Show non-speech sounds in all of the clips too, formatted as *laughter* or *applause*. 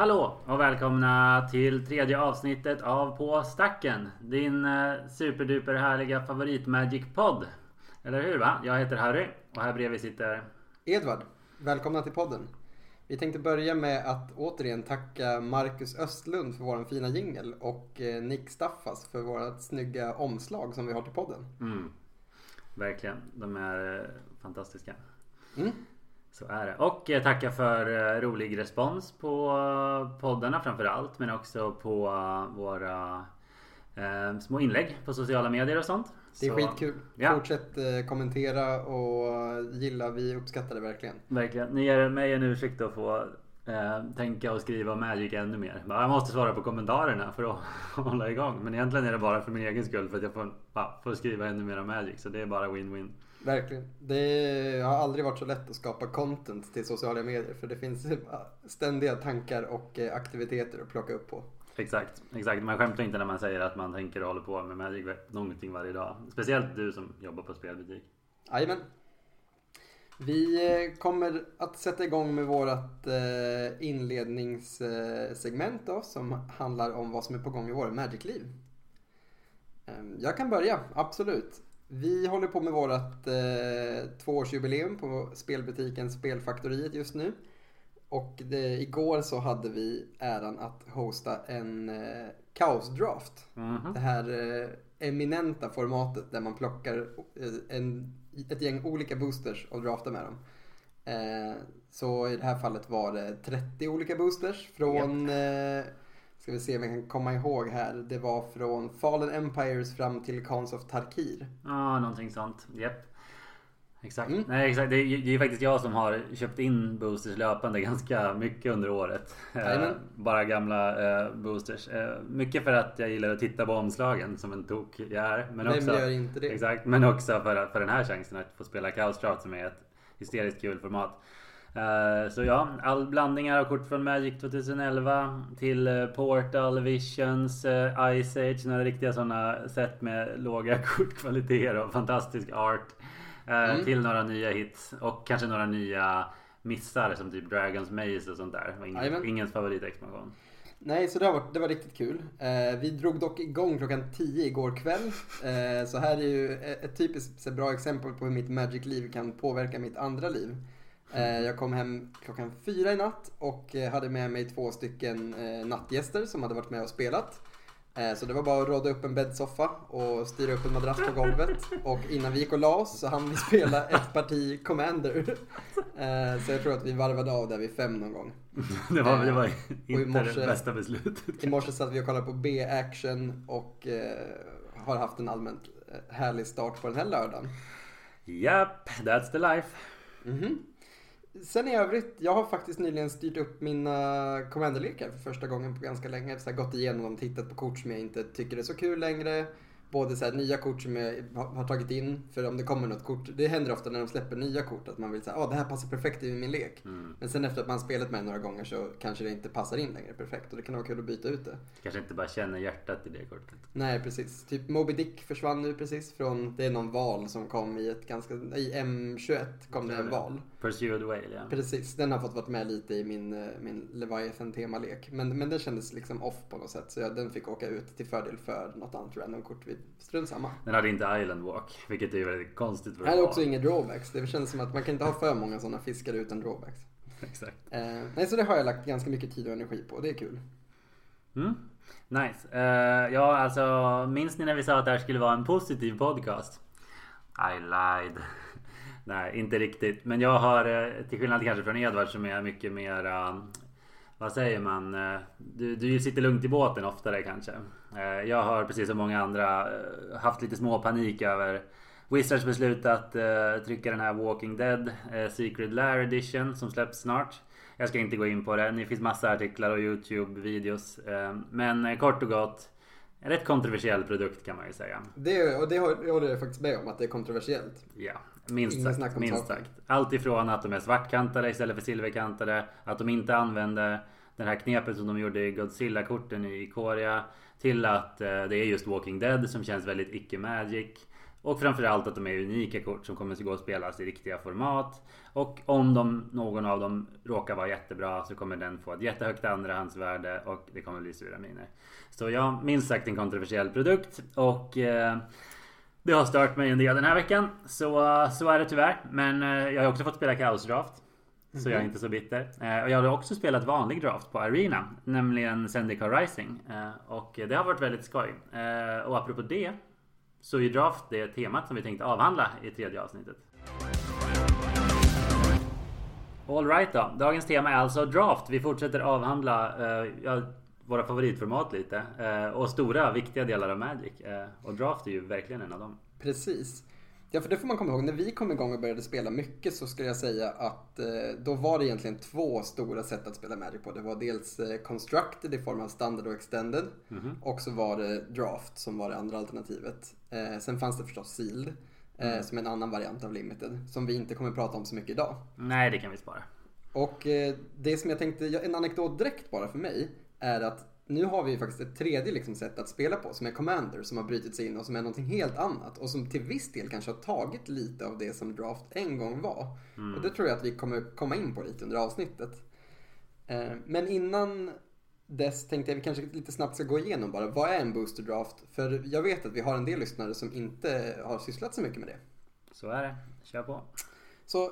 hallå och välkomna till tredje avsnittet av På stacken. Din eh, superduper härliga favorit Magic podd. Eller hur va? Jag heter Harry och här bredvid sitter Edvard, välkomna till podden. Vi tänkte börja med att återigen tacka Marcus Östlund för våran fina jingel och eh, Nick Staffas för vårat snygga omslag som vi har till podden. mm, Verkligen, de är eh, fantastiska. Mm. Så är det. Och eh, tacka för eh, rolig respons på eh, poddarna framförallt. Men också på våra eh, små inlägg på sociala medier och sånt. Det är Så, skitkul. Ja. Fortsätt eh, kommentera och gilla, vi uppskattar det verkligen. Verkligen. Ni ger mig en ursäkt att få eh, tänka och skriva Magic ännu mer. Jag måste svara på kommentarerna för att *laughs* hålla igång. Men egentligen är det bara för min egen skull för att jag får, ja, får skriva ännu mer Magic. Så det är bara win-win. Verkligen. Det har aldrig varit så lätt att skapa content till sociala medier för det finns *laughs* ständiga tankar och eh, aktiviteter att plocka upp på. Exakt, exakt. Man skämtar inte när man säger att man tänker och håller på med Magic någonting varje dag. Speciellt du som jobbar på spelbutik. Jajamän. Vi eh, kommer att sätta igång med vårt eh, inledningssegment då, som handlar om vad som är på gång i våra Magic-liv. Ehm, Jag kan börja, absolut. Vi håller på med vårt eh, tvåårsjubileum på spelbutiken Spelfaktoriet just nu. Och det, igår så hade vi äran att hosta en eh, kaosdraft. Mhm. Det här eh, eminenta formatet där man plockar eh, en, ett gäng olika boosters och draftar med dem. Eh, så i det här fallet var det 30 olika boosters från, eh, ska vi se om jag kan komma ihåg här, det var från Fallen Empires fram till Khans of Tarkir. Ja, någonting sånt. Japp. Exakt. Mm. Nej, exakt. Det är, det är faktiskt jag som har köpt in boosters löpande ganska mycket under året. Eh, bara gamla eh, boosters. Eh, mycket för att jag gillar att titta på omslagen som en tok jag är. Men Vem också, gör inte det? Exakt, men också för, för den här chansen att få spela Draft som är ett hysteriskt kul format. Eh, Så ja, all blandningar av kort från Magic 2011 till eh, Portal, Visions, eh, Ice Age, några riktiga sådana set med låga *laughs* kortkvaliteter och fantastisk art. Mm. Till några nya hits och kanske några nya missar som typ Dragons Maze och sånt där. Ingen, ingens favoritexpansion. Nej, så det, har varit, det var riktigt kul. Eh, vi drog dock igång klockan 10 igår kväll. Eh, så här är ju ett typiskt bra exempel på hur mitt Magic-liv kan påverka mitt andra liv. Eh, jag kom hem klockan fyra i natt och eh, hade med mig två stycken eh, nattgäster som hade varit med och spelat. Så det var bara att råda upp en bäddsoffa och styra upp en madrass på golvet. Och innan vi gick och la oss så hann vi spela ett parti Commander. Så jag tror att vi varvade av där vid fem någon gång. *laughs* Det var, det var inte morse- det bästa beslutet. I morse satt vi och kollade på B-action och har haft en allmänt härlig start på den här lördagen. Japp, that's the life. Mhm. Sen i övrigt, jag har faktiskt nyligen styrt upp mina commanderlekar för första gången på ganska länge. Så har gått igenom dem, tittat på kort som jag inte tycker är så kul längre. Både så här, nya kort som jag har har tagit in, för om det kommer något kort. Det händer ofta när de släpper nya kort att man vill säga, ah det här passar perfekt i min lek. Mm. Men sen efter att man spelat med det några gånger så kanske det inte passar in längre perfekt och det kan vara kul att byta ut det. Kanske inte bara känner hjärtat i det kortet. Nej, precis. Typ Moby Dick försvann nu precis från, det är någon val som kom i ett ganska, i M21 kom det en val. Pursued Whale ja. Precis, den har fått varit med lite i min, eh, min Leviathan temalek. Men, men det kändes liksom off på något sätt så jag, den fick åka ut till fördel för något annat random kort. vid- Strunt samma. Den hade inte Island Walk, vilket är väldigt konstigt för är vara. också inga drawbacks. Det känns som att man kan inte ha för många sådana fiskar utan drawbacks. *laughs* Exakt. Eh, nej, så det har jag lagt ganska mycket tid och energi på. Det är kul. Mm. Nice. Eh, ja, alltså minns ni när vi sa att det här skulle vara en positiv podcast? I lied. Nej, inte riktigt. Men jag har, eh, till skillnad kanske från Edvard som är mycket mer... eh, vad säger man? Eh, Du, du sitter lugnt i båten oftare kanske. Jag har precis som många andra haft lite små panik över Wizards beslut att trycka den här Walking Dead Secret Lair Edition som släpps snart. Jag ska inte gå in på det. Det finns massa artiklar och Youtube-videos. Men kort och gott. En rätt kontroversiell produkt kan man ju säga. Det, och det håller jag faktiskt med om att det är kontroversiellt. Ja, minst sagt. Minst sagt. Allt ifrån att de är svartkantade istället för silverkantade. Att de inte använder det här knepet som de gjorde i Godzilla-korten i Ikoria. Till att eh, det är just Walking Dead som känns väldigt icke-magic. Och framförallt att de är unika kort som kommer att gå att spelas i riktiga format. Och om de, någon av dem råkar vara jättebra så kommer den få ett jättehögt andrahandsvärde och det kommer bli sura miner. Så ja, minst sagt en kontroversiell produkt och eh, det har stört mig en del den här veckan. Så, så är det tyvärr. Men eh, jag har också fått spela Chaos Draft. Så jag är inte så bitter. Eh, och jag har också spelat vanlig draft på Arena. Nämligen Zendikar Rising. Eh, och det har varit väldigt skoj. Eh, och apropå det. Så är draft det temat som vi tänkte avhandla i tredje avsnittet. Alright då. Dagens tema är alltså draft. Vi fortsätter avhandla eh, ja, våra favoritformat lite. Eh, och stora viktiga delar av Magic. Eh, och draft är ju verkligen en av dem. Precis. Ja, för det får man komma ihåg. När vi kom igång och började spela mycket så skulle jag säga att eh, då var det egentligen två stora sätt att spela Magic på. Det var dels eh, Constructed i form av standard och extended. Mhm. Och så var det Draft som var det andra alternativet. Eh, sen fanns det förstås Sealed. Eh, Som en annan variant av Limited. Som vi inte kommer prata om så mycket idag. Nej, det kan vi spara. Och det som jag tänkte, en anekdot direkt bara för mig. Är att nu har vi ju faktiskt ett tredje liksom sätt att spela på som är Commander som har brutit sig in och som är någonting helt annat och som till viss del kanske har tagit lite av det som Draft en gång var. Och det tror jag att vi kommer komma in på lite under avsnittet. Eh, Men innan dess tänkte jag vi kanske lite snabbt ska gå igenom bara vad är en booster draft? För jag vet att vi har en del lyssnare som inte har sysslat så mycket med det. Så är det. Kör på. Så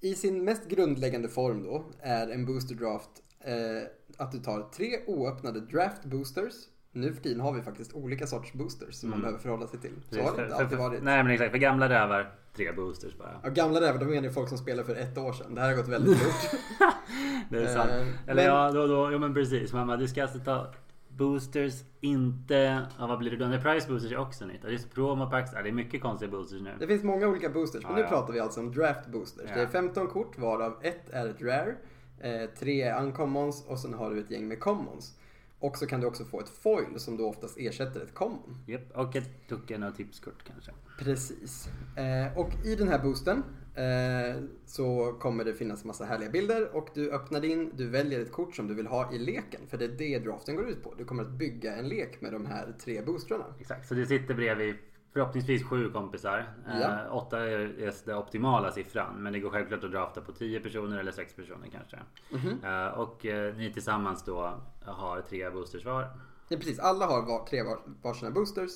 i sin mest grundläggande form då är en booster draft eh, att du tar tre oöppnade draft boosters. Nu för tiden har vi faktiskt olika sorts boosters som man behöver förhålla sig till. Så har det inte alltid varit. Nej men exakt, för gamla rävar, tre boosters bara. Ja, gamla rävar, då menar ju folk som spelar för ett år sedan. Det här har gått väldigt fort. *laughs* Det är sant. Eh, Eller men- ja, då, då, jo men precis. Mamma, du ska alltså ta boosters, inte... Ja, vad blir det då? Nej, price boosters är också nytt. Ja, Det är promopacks. Ja, det är mycket konstiga boosters nu. Det finns många olika boosters, men Ja, nu ja. pratar vi alltså om draft boosters. Ja. Det är 15 kort varav ett är ett rare, eh, tre uncommons och sen har du ett gäng med commons. Och så kan du också få ett foil som då oftast ersätter ett common. Japp, och ett token och tipskort kanske. Precis. Eh, och i den här boosten eh, så kommer det finnas massa härliga bilder och du öppnar din, du väljer ett kort som du vill ha i leken. För det är det draften går ut på. Du kommer att bygga en lek med de här tre boostrarna. Exakt, så du sitter bredvid förhoppningsvis sju kompisar. Ja. Eh, åtta är, den optimala siffran. Men det går självklart att drafta på 10 personer eller 6 personer kanske. Mhm. Eh, och eh, ni tillsammans då har tre boosters var. Ja, precis. Alla har var, tre var, varsina boosters.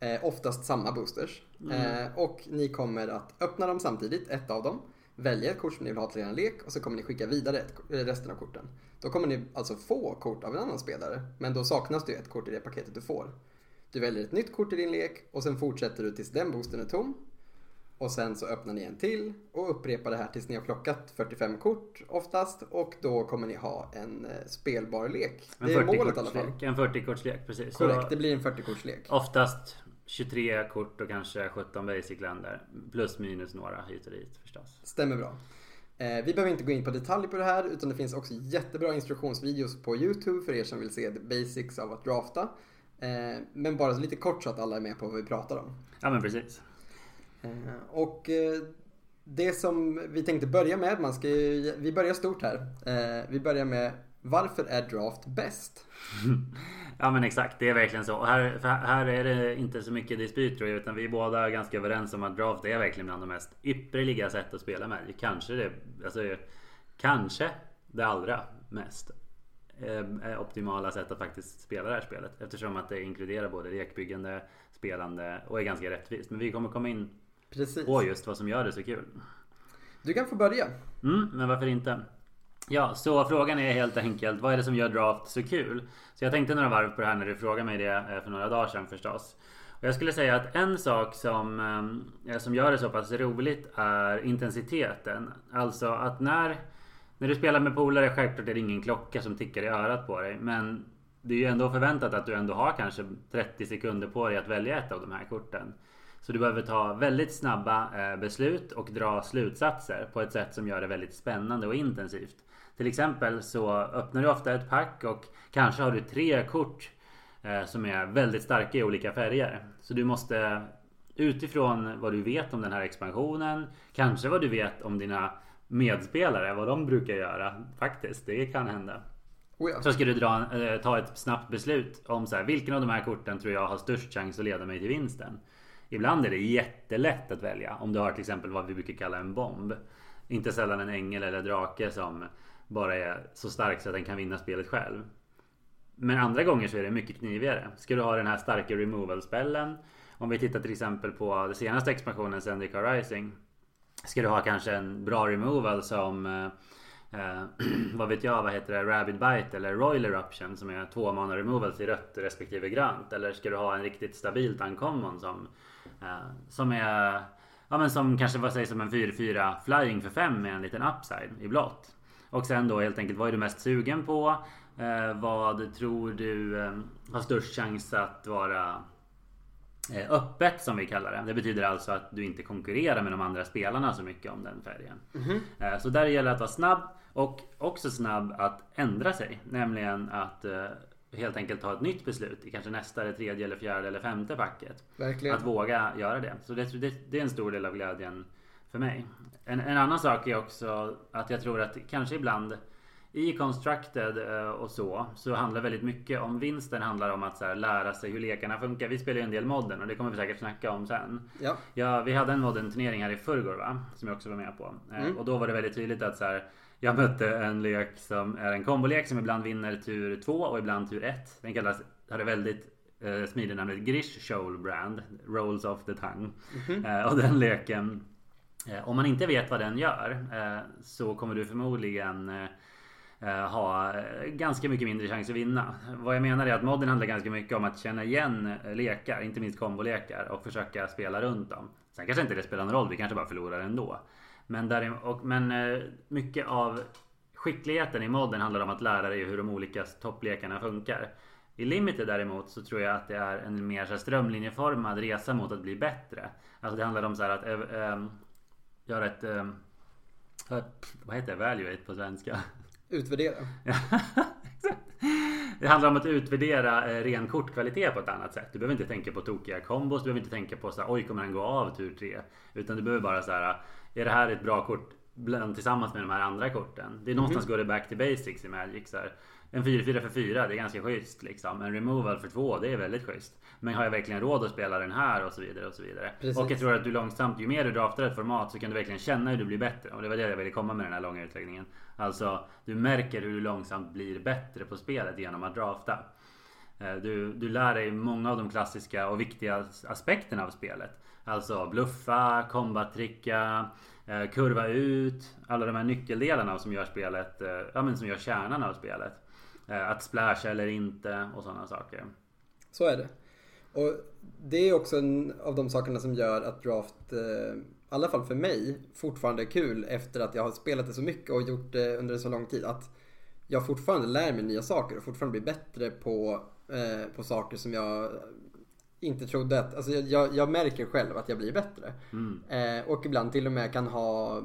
Eh, oftast samma boosters. Eh, och ni kommer att öppna dem samtidigt, ett av dem. Välja ett kort som ni vill ha till er lek och så kommer ni skicka vidare ett, resten av korten. Då kommer ni alltså få kort av en annan spelare. Men då saknas det ju ett kort i det paketet du får. Du väljer ett nytt kort i din lek och sen fortsätter du tills den boostern är tom. Och sen så öppnar ni en till och upprepar det här tills ni har plockat 45 kort oftast. Och då kommer ni ha en eh, spelbar lek. En Det är målet i alla fall. 40-kortslek. En 40-kortslek, precis. Så- Korrekt, det blir en 40-kortslek. Oftast 23 kort och kanske 17 basic länder. Plus minus några hit och dit förstås. Stämmer bra. Eh, vi behöver inte gå in på detalj på det här utan det finns också jättebra instruktionsvideos på Youtube för er som vill se the basics av att drafta. Eh, men bara lite kort så att alla är med på vad vi pratar om. Ja men precis. Eh, och eh, det som vi tänkte börja med, man ska ju, vi börjar stort här. Vi börjar med varför är draft bäst? *laughs* Ja men exakt, det är verkligen så. Och här, här är det inte så mycket dispyt tror jag. Utan vi är båda ganska överens om att draft är verkligen bland de mest ypperliga sätt att spela med. Kanske det, alltså, kanske det allra mest eh, optimala sätt att faktiskt spela det här spelet. Eftersom att det inkluderar både lekbyggande, spelande och är ganska rättvist. Men vi kommer komma in Precis. på just vad som gör det så kul. Du kan få börja. Mm, men varför inte? Ja, så frågan är helt enkelt vad är det som gör draft så kul? Så jag tänkte några varv på det här när du frågade mig det eh, för några dagar sedan förstås. Och jag skulle säga att en sak som, eh, som gör det så pass roligt är intensiteten. Alltså att när, när du spelar med polare, självklart är det ingen klocka som tickar i örat på dig. Men det är ju ändå förväntat att du ändå har kanske 30 sekunder på dig att välja ett av de här korten. Så du behöver ta väldigt snabba eh, beslut och dra slutsatser på ett sätt som gör det väldigt spännande och intensivt. Till exempel så öppnar du ofta ett pack och kanske har du tre kort eh, som är väldigt starka i olika färger. Så du måste utifrån vad du vet om den här expansionen, kanske vad du vet om dina medspelare, vad de brukar göra. Faktiskt, det kan hända. Oh ja. Så ska du dra, eh, ta ett snabbt beslut om så här, vilken av de här korten tror jag har störst chans att leda mig till vinsten. Ibland är det jättelätt att välja. Om du har till exempel vad vi brukar kalla en bomb. Inte sällan en ängel eller drake som bara är så stark så att den kan vinna spelet själv. Men andra gånger så är det mycket knivigare. Ska du ha den här starka removal-spellen. Om vi tittar till exempel på den senaste expansionen Zendikar Rising. Ska du ha kanske en bra removal som eh, eh *clears throat* vad vet jag, vad heter det? Rabid Bite eller Royal Eruption som är två mana removals i rött respektive grönt. Eller ska du ha en riktigt stabilt uncommon som, eh, som är Ja men som kanske vad sägs som en 4-4 flying för 5 med en liten upside i blått. Och sen då helt enkelt vad är du mest sugen på? Eh, vad tror du eh, har störst chans att vara öppet som vi kallar det. Det betyder alltså att du inte konkurrerar med de andra spelarna så mycket om den färgen. Mm. Så där gäller det att vara snabb och också snabb att ändra sig. Nämligen att helt enkelt ta ett nytt beslut i kanske nästa, eller tredje, eller fjärde eller femte packet. Verkligen. Att våga göra det. Så det, det, det är en stor del av glädjen för mig. En, en, annan sak är också att jag tror att kanske ibland i Constructed eh, och så, så handlar väldigt mycket om vinsten handlar om att här, lära sig hur lekarna funkar. Vi spelar ju en del modden och det kommer vi säkert snacka om sen. Ja. ja vi hade en modden turnering här i förrgår va? Som jag också var med på. Eh, Mm. Och då var det väldigt tydligt att så här, jag mötte en lek som är en kombolek som ibland vinner tur 2 och ibland tur 1. Den kallas, har det väldigt eh, smidigt namnet Grish Shoal Brand. Rolls of the tongue. Eh, och den leken Eh, Om man inte vet vad den gör eh, så kommer du förmodligen eh, Eh, ha eh, ganska mycket mindre chans att vinna. Vad jag menar är att modden handlar ganska mycket om att känna igen lekar, inte minst kombolekar och försöka spela runt dem. Sen kanske inte det spelar någon roll, vi kanske bara förlorar ändå. Men, där, och, men eh, mycket av skickligheten i modden handlar om att lära dig hur de olika topplekarna funkar. I Limited däremot så tror jag att det är en mer så strömlinjeformad resa mot att bli bättre. Alltså det handlar om så här att äh, göra ett... Äh, vad heter det? Evaluate på svenska? Utvärdera. *laughs* det handlar om att utvärdera eh, ren kortkvalitet på ett annat sätt. Du behöver inte tänka på tokiga kombos. Du behöver inte tänka på så här, oj kommer han gå av tur 3? Utan du behöver bara så här. Är det här ett bra kort bland, tillsammans med de här andra korten? Det är någonstans mm. går det back to basics i Magic. Så här. En 4-4 för 4, det är ganska schysst liksom. En removal för 2, det är väldigt schysst. Men har jag verkligen råd att spela den här och så vidare och så vidare. Precis. Och jag tror att du långsamt, ju mer du draftar ett format så kan du verkligen känna hur du blir bättre. Och det var det jag ville komma med den här långa utläggningen. Alltså, du märker hur du långsamt blir bättre på spelet genom att drafta. Du, du lär dig många av de klassiska och viktiga aspekterna av spelet. Alltså bluffa, combat-tricka, kurva ut. Alla de här nyckeldelarna som gör spelet, ja men som gör kärnan av spelet. Att splasha eller inte och sådana saker. Så är det. Och det är också en av de sakerna som gör att draft, eh, i alla fall för mig, fortfarande är kul efter att jag har spelat det så mycket och gjort det under så lång tid. Att jag fortfarande lär mig nya saker och fortfarande blir bättre på, eh, på saker som jag inte trodde att, alltså jag, jag märker själv att jag blir bättre. Mm. Eh, och ibland till och med kan ha,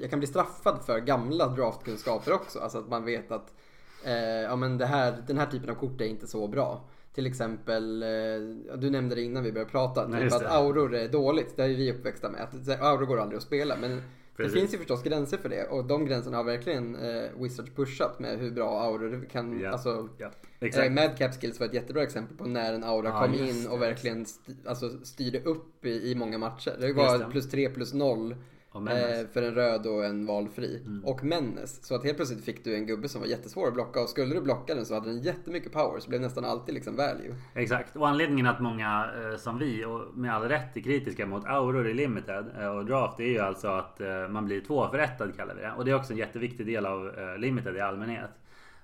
jag kan bli straffad för gamla draftkunskaper också. Alltså att man vet att eh, ja, men det här, den här typen av kort är inte så bra. Till exempel, eh, du nämnde det innan vi började prata, Nej, typ att auror är dåligt. Det är vi uppväxta med. Att auror går aldrig att spela. Men Precis. det finns ju förstås gränser för det. Och de gränserna har verkligen eh, Wizards pushat med hur bra auror kan, Ja. alltså Eh, exakt. Madcap Skills var ett jättebra exempel på när en aura Ja, kom in och verkligen st alltså styrde upp i, i många matcher. Det var plus 3 plus 0 Och Menace. Eh, för en röd och en valfri. Mm. Och Menace. Så att helt plötsligt fick du en gubbe som var jättesvår att blocka och skulle du blocka den så hade den jättemycket power så blev nästan alltid liksom value. Exakt. Och anledningen att många eh, som vi och med all rätt är kritiska mot auror i limited eh, och draft det är ju alltså att eh, man blir tvåförrättad kallar vi det. Och det är också en jätteviktig del av eh, limited i allmänhet.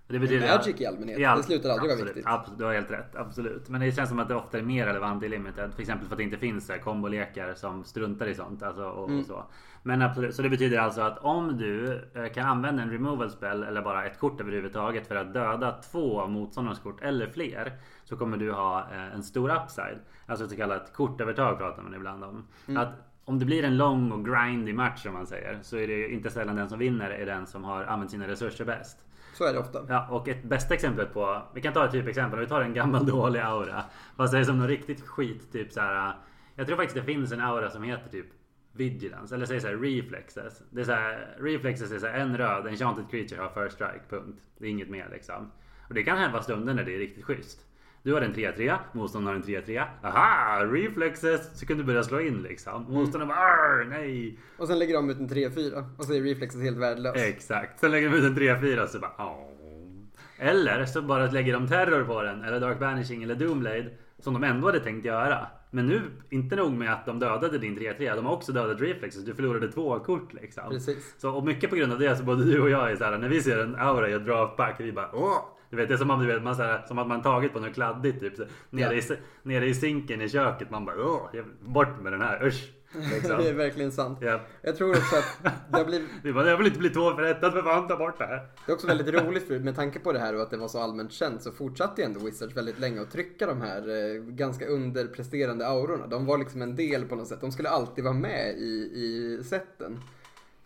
Det Magic i allmänhet, det slutar aldrig vara viktigt. Absolut, du har helt rätt. Absolut. Men det känns som att det ofta är mer relevant i limited. Till exempel för att det inte finns kombolekar som struntar i sånt. Alltså, och, Mm. och så. Men absolut, så det betyder alltså att om du eh, kan använda en removal spell eller bara ett kort överhuvudtaget för att döda två av motståndarens kort eller fler. Så kommer du ha eh, en stor upside. Alltså ett så kallat kortövertag pratar man ibland om. Mm. Att om det blir en lång och grindy match som man säger. Så är det inte sällan den som vinner är den som har använt sina resurser bäst. Så är det ofta. Ja, och ett bästa exemplet på, vi kan ta ett typexempel, vi tar en gammal *laughs* dålig aura. Vad är som någon riktigt skit, typ så här. Jag tror faktiskt det finns en aura som heter typ Vigilance, eller säg så här reflexes. Det är så här, reflexes är så här, en röd, enchanted creature har first strike, punkt. Det är inget mer liksom. Och det kan hända stunder när det är riktigt schysst. Du har en 3-3, motståndaren har en 3-3. Aha! Reflexes! Så kan du börja slå in liksom. Motståndaren bara "Arr, nej. Och sen lägger de ut en 3-4 och så är reflexes helt värdelös. Exakt. Sen lägger de ut en 3-4 så bara Åh. Eller så bara lägger de terror på den. Eller Dark Banishing eller Doomblade. Som de ändå hade tänkt göra. Men nu, inte nog med att de dödade din 3-3. De har också dödat reflexes. Du förlorade två kort liksom. Precis. Så, och mycket på grund av det så både du och jag är så här, när vi ser en aura i ett draftpack, vi bara åh! Du vet, det är som, om, du vet, man, så här, som att man tagit på något kladdigt typ. Så, nere, Ja. i, nere i sinken i köket, man bara åh! Bort med den här, usch! Liksom. *laughs* Det är verkligen sant. Ja. Jag tror också att det har blivit *laughs* jag vill inte bli två för fan ta bort det här. Det är också väldigt roligt för med tanke på det här och att det var så allmänt känt så fortsatte ju ändå Wizards väldigt länge att trycka de här eh, ganska underpresterande aurorna. De var liksom en del på något sätt. De skulle alltid vara med i, i setten.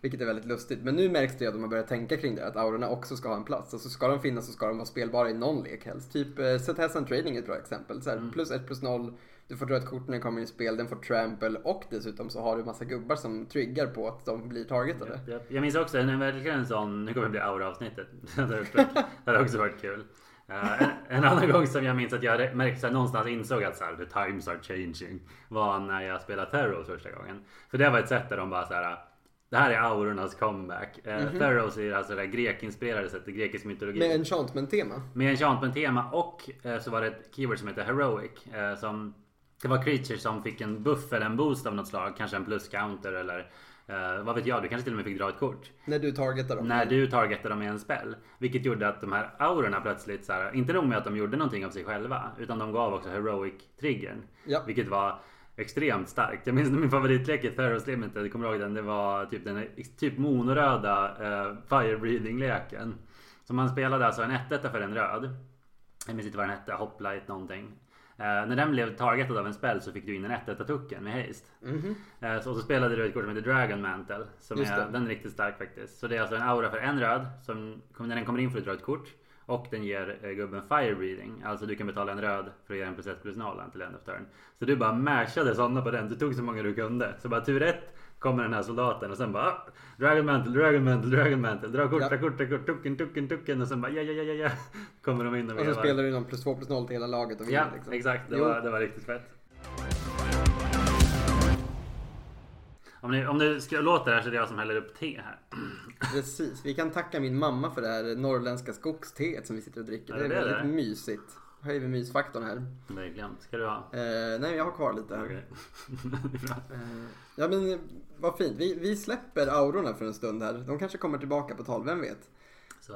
Vilket är väldigt lustigt. Men nu märks det att de har börjat tänka kring det. Att aurorna också ska ha en plats. Alltså ska de finnas så ska de vara spelbara i någon lek helst. Typ eh, and Trading är ett bra exempel. Så här, Plus 1 plus 0. Du får dra ett kort när den kommer in i spel. Den får trample. Och dessutom så har du massa gubbar som triggar på att de blir targetade. Japp. Jag minns också en verkligen en sån, nu kommer det bli aura-avsnittet. *laughs* det hade också varit kul. Eh, en, en annan gång som jag minns att jag märkte att någonstans insåg att så här, the times are changing. Var när jag spelade Terror första gången. För det var ett sätt där de bara så här. Det här är aurornas comeback. Uh, Theros är alltså det grekinspirerade sättet, grekisk mytologi. Med enchantment-tema. Med enchantment-tema och eh, så var det ett keyword som heter heroic. Eh, som, det var creatures som fick en buff eller en boost av något slag. Kanske en plus counter eller eh, vad vet jag, du kanske till och med fick dra ett kort. När du targetar dem. När du targetade dem med en spell. Vilket gjorde att de här aurorna plötsligt så här, inte nog med att de gjorde någonting av sig själva. Utan de gav också heroic triggern. Ja. Vilket var extremt starkt. Jag minns min favoritlek i Theros Limited, kommer du ihåg den? Det var typ den typ monoröda eh, Fire Breathing leken. Så man spelade alltså en 1 för en röd. Jag minns inte vad den hette, Hoplight någonting. Eh, när den blev targetad av en spell så fick du in en 1 token med haste. Mhm. Eh, så, och så spelade du ett kort som heter Dragon Mantle. Som Just är, det. den är riktigt stark faktiskt. Så det är alltså en aura för en röd. Som, när den kommer in får du dra ett kort. Och den ger eh, gubben fire breathing. Alltså du kan betala en röd för att ge en plus 1 plus 0 till end of turn. Så du bara mashade sådana på den. Du tog så många du kunde. Så bara tur ett kommer den här soldaten och sen bara ah, Dragon Mantle, Dragon Mantle, Dragon Mantle. Dra kort, dra kort, dra kort, tucken, tucken, tucken. Och sen bara ja, ja, ja, ja, ja. Kommer de in och Och så spelar du någon plus 2 plus 0 till hela laget och vinner Ja, liksom. exakt. Det Jo. var, det var riktigt fett. Om ni, om ni ska låta det här så är det jag som häller upp te här. *clears throat* Precis. Vi kan tacka min mamma för det här norrländska skogsteet som vi sitter och dricker. Ja, det är det är väldigt det. mysigt. Höjer vi mysfaktorn här. Verkligen. Ska du ha? Eh, nej, jag har kvar lite här. Är bra. Eh, ja men vad fint. Vi, vi släpper aurorna för en stund här. De kanske kommer tillbaka på tal, vem vet?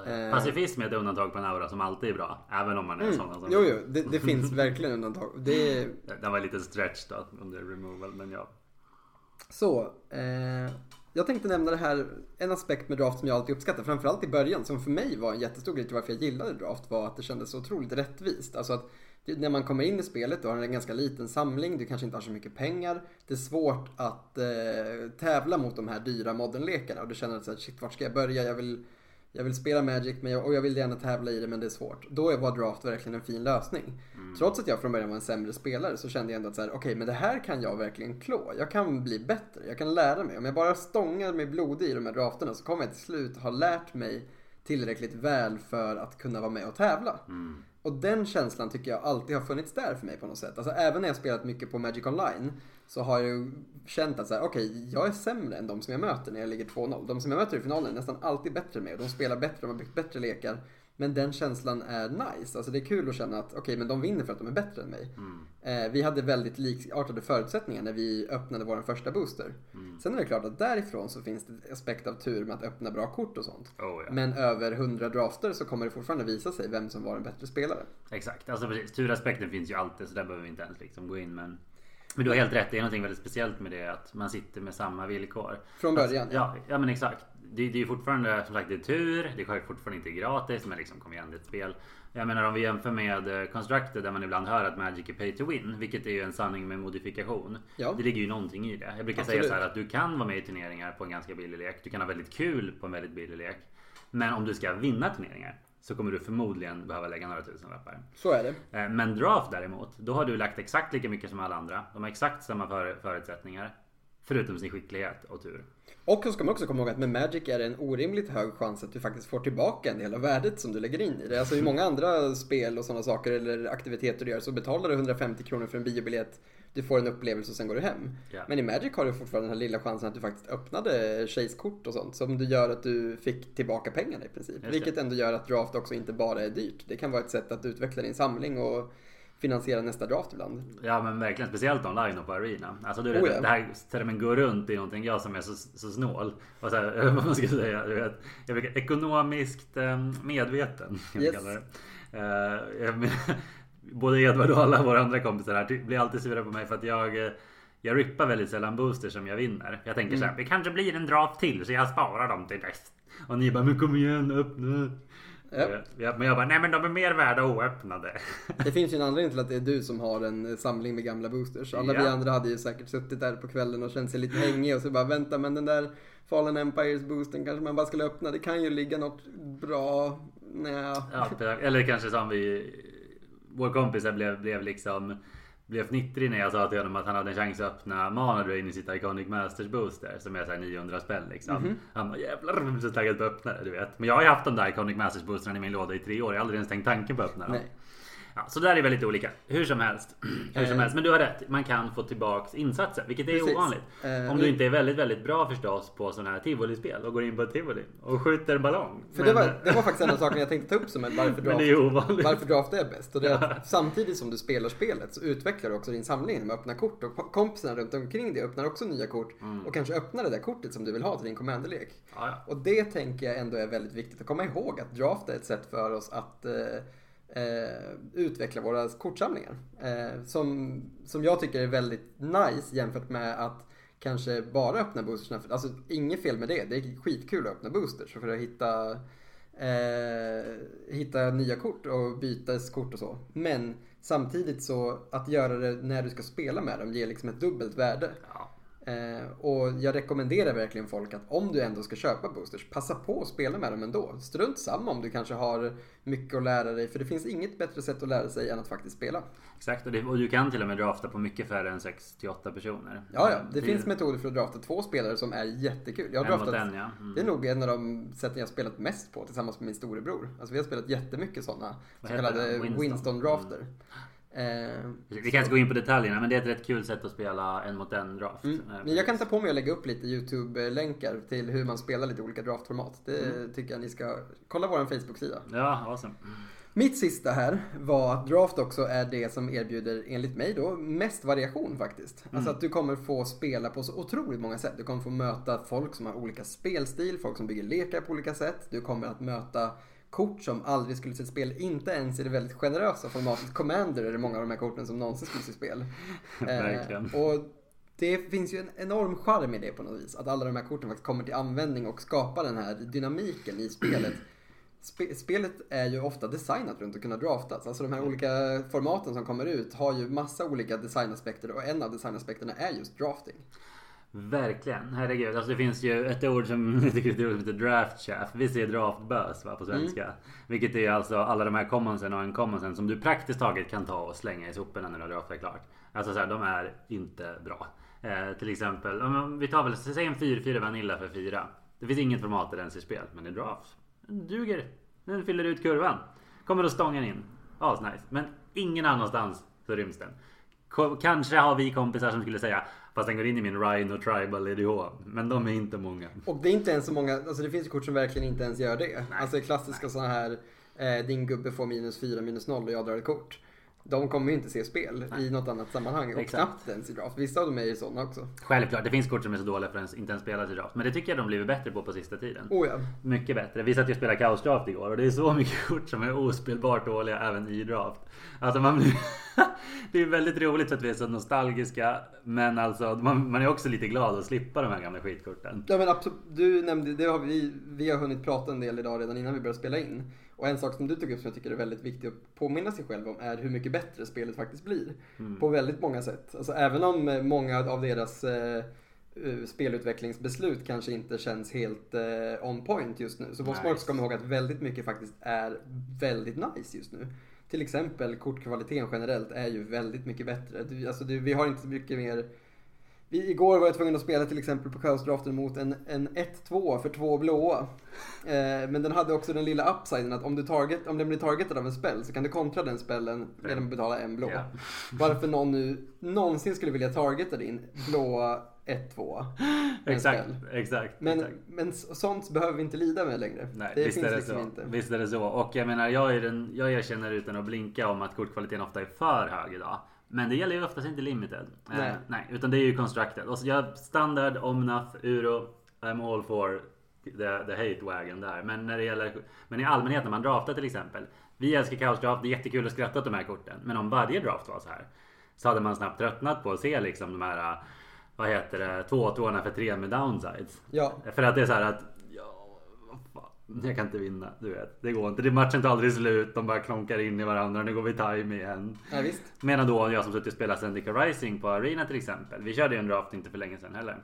Är. Eh. Pacifism är ett undantag på en aura som alltid är bra. Även om man är Mm. sådana som... Jo, jo, det, det finns verkligen undantag. Det är, *laughs* Den var lite stretch då under removal men ja. Så, eh, jag tänkte nämna det här, en aspekt med draft som jag alltid uppskattar, framförallt i början, som för mig var en jättestor grej till varför jag gillade draft, var att det kändes så otroligt rättvist. Alltså att när man kommer in i spelet, du har en ganska liten samling, du kanske inte har så mycket pengar. Det är svårt att eh, tävla mot de här dyra modernlekarna och du känner att shit, vart ska jag börja? Jag vill, jag vill spela Magic men jag, och jag vill gärna tävla i det men det är svårt. Då var draft verkligen en fin lösning. Trots att jag från början var en sämre spelare så kände jag ändå att så här, okej men det här kan jag verkligen klå. Jag kan bli bättre, jag kan lära mig. Om jag bara stångar mig blodig i de här drafterna så kommer jag till slut ha lärt mig tillräckligt väl för att kunna vara med och tävla. Och den känslan tycker jag alltid har funnits där för mig på något sätt. Alltså även när jag spelat mycket på Magic Online så har jag ju känt att så här, okej, jag är sämre än de som jag möter när jag ligger 2-0. De som jag möter i finalen är nästan alltid bättre mig och de spelar bättre, de har byggt bättre lekar. Men den känslan är nice. Alltså det är kul att känna att okej, men de vinner för att de är bättre än mig. Eh, vi hade väldigt likartade förutsättningar när vi öppnade vår första booster. Sen är det klart att därifrån så finns det aspekt av tur med att öppna bra kort och sånt. Oh, ja. Men över 100 drafter så kommer det fortfarande visa sig vem som var en bättre spelare. Exakt. Alltså precis. Turaspekten finns ju alltid så där behöver vi inte ens liksom gå in men men du har helt rätt, det är någonting väldigt speciellt med det att man sitter med samma villkor. Från början. Ja, ja men exakt. Det, det är fortfarande som sagt det är tur. Det är fortfarande inte gratis men liksom kom igen det är ett spel. Jag menar om vi jämför med eh, Constructed där man ibland hör att Magic är pay to win. Vilket är ju en sanning med modifikation. Ja. Det ligger ju någonting i det. Jag brukar Absolut. säga så här att du kan vara med i turneringar på en ganska billig lek. Du kan ha väldigt kul på en väldigt billig lek. Men om du ska vinna turneringar så kommer du förmodligen behöva lägga några tusen lappar. Så är det. Eh, Men draft däremot, då har du lagt exakt lika mycket som alla andra. De har exakt samma för, förutsättningar. Förutom sin skicklighet och tur. Och så ska man också komma ihåg att med Magic är det en orimligt hög chans att du faktiskt får tillbaka en del av värdet som du lägger in i det. Alltså i många andra spel och sådana saker eller aktiviteter du gör så betalar du 150 kronor för en biobiljett. Du får en upplevelse och sen går du hem. Ja. Men i Magic har du fortfarande den här lilla chansen att du faktiskt öppnade Chase-kort och sånt. Som du gör att du fick tillbaka pengarna i princip. det. Vilket ändå gör att draft också inte bara är dyrt. Det kan vara ett sätt att utveckla din samling och finansiera nästa draft ibland. Ja men verkligen, speciellt online och på arena. Alltså du vet, Oh, ja. det här termen gå runt är någonting jag som är så, så snål. Och så här, *laughs* vad man ska säga, du vet, jag vet, ekonomiskt eh, medveten. Kan Yes. kalla det. Både Edvard och alla våra andra kompisar här blir alltid sura på mig för att jag eh, jag rippar väldigt sällan boosters som jag vinner. Jag tänker så här, det kanske blir en draft till så jag sparar dem till dess. Och ni bara, men kom igen öppna. Eh, ja, Men jag bara, nej men de är mer värda oöppnade. *laughs* Det finns ju en anledning till att det är du som har en eh, samling med gamla boosters. Alla vi Ja. andra hade ju säkert suttit där på kvällen och känt sig lite hängig och så bara vänta men den där Fallen Empires boosten kanske man bara skulle öppna. Det kan ju ligga något bra. Nja. Ja, eller kanske som vi... Vår kompis blev, blev liksom... Blev fnittrig när jag sa till honom att han hade en chans att öppna Mana Drain i sitt Iconic Masters Booster som är såhär 900 spänn liksom. Mhm. Han bara jävlar jag så taggad på att öppna det du vet. Men jag har ju haft de där Iconic Masters Boosterna i min låda i tre år. Jag har aldrig ens tänkt tanken på att öppna dem. Nej. Ja, så där är väldigt olika. Hur som helst. *clears throat* Hur som Eh. helst. Men du har rätt. Man kan få tillbaks insatser. Vilket är Precis. ovanligt. Eh, Om du inte är väldigt, väldigt bra förstås på sådana här tivolispel och går in på ett tivoli och skjuter ballong. För Men- det, var, det var faktiskt en av sakerna jag tänkte ta upp som *laughs* är varför draft, är varför draft är bäst. Och det är att samtidigt som du spelar spelet så utvecklar du också din samling med öppna kort. Och kompisarna runt omkring dig öppnar också nya kort. Mm. Och kanske öppnar det där kortet som du vill ha till din commanderlek. Ja, ja. Och det tänker jag ändå är väldigt viktigt att komma ihåg att draft är ett sätt för oss att eh, eh, utveckla våra kortsamlingar. Eh, som, som jag tycker är väldigt nice jämfört med att kanske bara öppna boosters. Alltså inget fel med det. Det är skitkul att öppna boosters för att hitta eh, hitta nya kort och byta kort och så. Men samtidigt så att göra det när du ska spela med dem ger liksom ett dubbelt värde. Ja. Eh, och jag rekommenderar verkligen folk att om du ändå ska köpa boosters, passa på att spela med dem ändå. Strunt samma om du kanske har mycket att lära dig, för det finns inget bättre sätt att lära sig än att faktiskt spela. Exakt, och, det, och du kan till och med drafta på mycket färre än 6 till 8 personer. Ja, ja, det finns metoder för att drafta två spelare som är jättekul. Jag har draftat, en, ja. Mm. det är nog en av de sätten jag har spelat mest på tillsammans med min storebror. Alltså vi har spelat jättemycket sådana så kallade det? Winston. Eh, Vi kan inte gå in på detaljerna men det är ett rätt kul sätt att spela en mot en draft. Mm. Eh, Men jag kan ta på mig att lägga upp lite YouTube-länkar till hur man spelar lite olika draftformat. Det Mm. tycker jag ni ska kolla vår Facebook-sida. Ja, awesome. Mitt sista här var att draft också är det som erbjuder, enligt mig då, mest variation faktiskt. Alltså att du kommer få spela på så otroligt många sätt. Du kommer få möta folk som har olika spelstil, folk som bygger lekar på olika sätt. Du kommer att möta kort som aldrig skulle se spel, inte ens i det väldigt generösa formatet Commander är det många av de här korten som någonsin skulle se spel. *laughs* Verkligen. Eh, och det finns ju en enorm charm i det på något vis. Att alla de här korten faktiskt kommer till användning och skapar den här dynamiken i spelet. Spe- spelet är ju ofta designat runt att kunna draftas. Alltså de här olika formaten som kommer ut har ju massa olika designaspekter och en av designaspekterna är just drafting. Verkligen, herregud. Alltså det finns ju ett ord som jag tycker är roligt som heter draft chaff. Vi säger draftbös va, på svenska. Mm. Vilket är alltså alla de här commonsen och uncommonsen som du praktiskt taget kan ta och slänga i soporna när du har draftat klart. Alltså så här, de är inte bra. Eh, till exempel, om vi tar väl, säg en 4-4 Vanilla för 4. Det finns inget format där den ser spel, men i draft duger. Den fyller ut kurvan. Kommer och stångar in. Asnice. Men ingen annanstans så ryms den. Kanske har vi kompisar som skulle säga Fast den går in i min Rhino Tribal EDH. Men de är inte många. Och det är inte ens så många, alltså det finns kort som verkligen inte ens gör det. alltså klassiska sådana här, eh, din gubbe får minus 4, minus 0 och jag drar ett kort. De kommer ju inte se spel i något annat sammanhang och Exakt. knappt ens i draft. Vissa av dem är ju sådana också. Självklart, det finns kort som är så dåliga för att inte ens spelas i draft. Men det tycker jag de blivit bättre på på sista tiden. Oh ja. Mycket bättre. Vi satt ju och spelade Chaos Draft igår och det är så mycket *laughs* kort som är ospelbart dåliga även i draft. Alltså man blir... *laughs* Det är väldigt roligt för att vi är så nostalgiska. Men alltså man, man är också lite glad att slippa de här gamla skitkorten. Ja men absolut, du nämnde, det har vi, vi har hunnit prata en del idag redan innan vi började spela in. Och en sak som du tog upp som jag tycker är väldigt viktig att påminna sig själv om är hur mycket bättre spelet faktiskt blir. På väldigt många sätt. Alltså även om eh, många av deras eh, eh, spelutvecklingsbeslut kanske inte känns helt eh, on point just nu. Så måste man också komma ihåg att väldigt mycket faktiskt är väldigt nice just nu. Till exempel kortkvaliteten generellt är ju väldigt mycket bättre. Du, alltså du, vi har inte så mycket mer vi Igår var jag tvungen att spela till exempel på Chaos-draften mot en, en 1-2 för två blåa. Eh, men den hade också den lilla upsiden att om, du target, om den blir targetad av en spell så kan du kontra den spellen genom att betala en blå. Ja. Varför någon nu någonsin skulle vilja targeta din blåa 1-2. med en *gasps* Exakt, exakt. Men, exakt. men sånt behöver vi inte lida med längre. Nej, det visst finns är det liksom så. inte. Visst är det så. Och jag menar, jag, är den, jag erkänner utan att blinka om att kortkvaliteten ofta är för hög idag. Men det gäller ju oftast inte limited. Nej. Eh, nej utan det är ju constructed. Och så jag, standard, omnath, uro, I'm all for the, the hate wagon där. Men när det gäller, men i allmänhet när man draftar till exempel. Vi älskar kaos draft, det är jättekul att skratta åt de här korten. Men om varje draft var så här. Så hade man snabbt tröttnat på att se liksom de här, eh, vad heter det, två tvåorna för tre med downsides. Ja, För att det är så här att jag kan inte vinna. Du vet, det går inte. Det matchen tar aldrig slut. De bara klonkar in i varandra. Nu går vi time igen. ja visst. Medan då jag som suttit och spelat Zendika Rising på Arena till exempel. Vi körde ju en draft inte för länge sedan heller.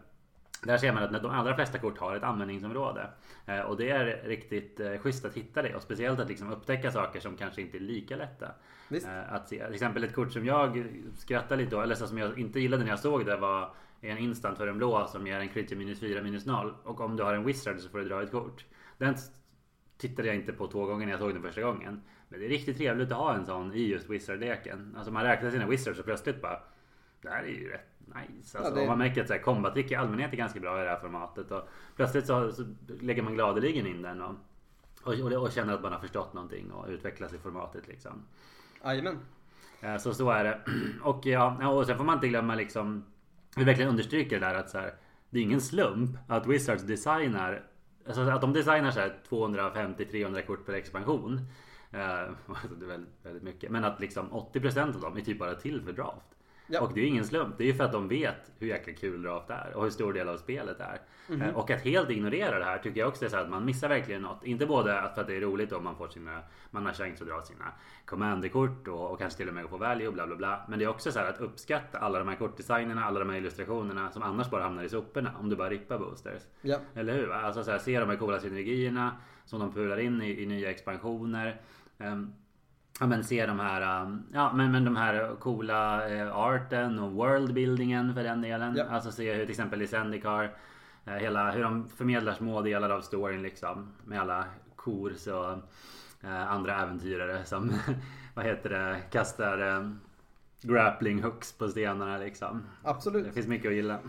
Där ser man att de allra flesta kort har ett användningsområde. Eh, Och det är riktigt eh, schysst att hitta det. Och speciellt att liksom upptäcka saker som kanske inte är lika lätta. Visst. eh, Att se. Till exempel ett kort som jag skrattar lite åt, eller så som jag inte gillade när jag såg det var en instant för en blå som ger en creature minus 4 minus 0. Och om du har en wizard så får du dra ett kort. Den tittade jag inte på två gånger när jag såg den första gången. Men det är riktigt trevligt att ha en sån i just wizard-leken. Alltså man räknar sina wizards och plötsligt bara Det här är ju rätt nice. Alltså, Ja, det- man märker att så här, combat trick i allmänhet är ganska bra i det här formatet. Och plötsligt så, så lägger man gladeligen in den och, och, och, känner att man har förstått någonting och utvecklas i formatet liksom. Jajamän. Eh, Så så är det. *clears throat* Och, ja, ja, och sen får man inte glömma liksom. Vi verkligen understryker det där att så här, det är ingen slump att Wizards designar. Alltså att de designar så här 250-300 kort per expansion. Eh, *laughs* alltså, det är väldigt, väldigt mycket. Men att liksom 80% av dem är typ bara till för draft. Ja. Och det är ingen slump. Det är ju för att de vet hur jäkla kul draft är och hur stor del av spelet är. Eh, Och att helt ignorera det här tycker jag också är så att man missar verkligen något. Inte både att för att det är roligt om man får sina, man har chans att dra sina commanderkort och, och kanske till och med få value och bla bla bla. Men det är också så att uppskatta alla de här kortdesignerna, alla de här illustrationerna som annars bara hamnar i soporna om du bara rippar boosters. Ja. Eller hur? va? Alltså så här, se de här coola synergierna som de pular in i, i nya expansioner. Ehm, Ja men se de här, um, ja men, men de här coola eh, arten och worldbuildingen för den delen. Ja. Alltså se hur till exempel i Zendikar, eh, hela hur de förmedlar små delar av storyn liksom. Med alla kors och eh, andra äventyrare som, *laughs* vad heter det, kastar grappling hooks på stenarna liksom. Absolut. Det finns mycket att gilla.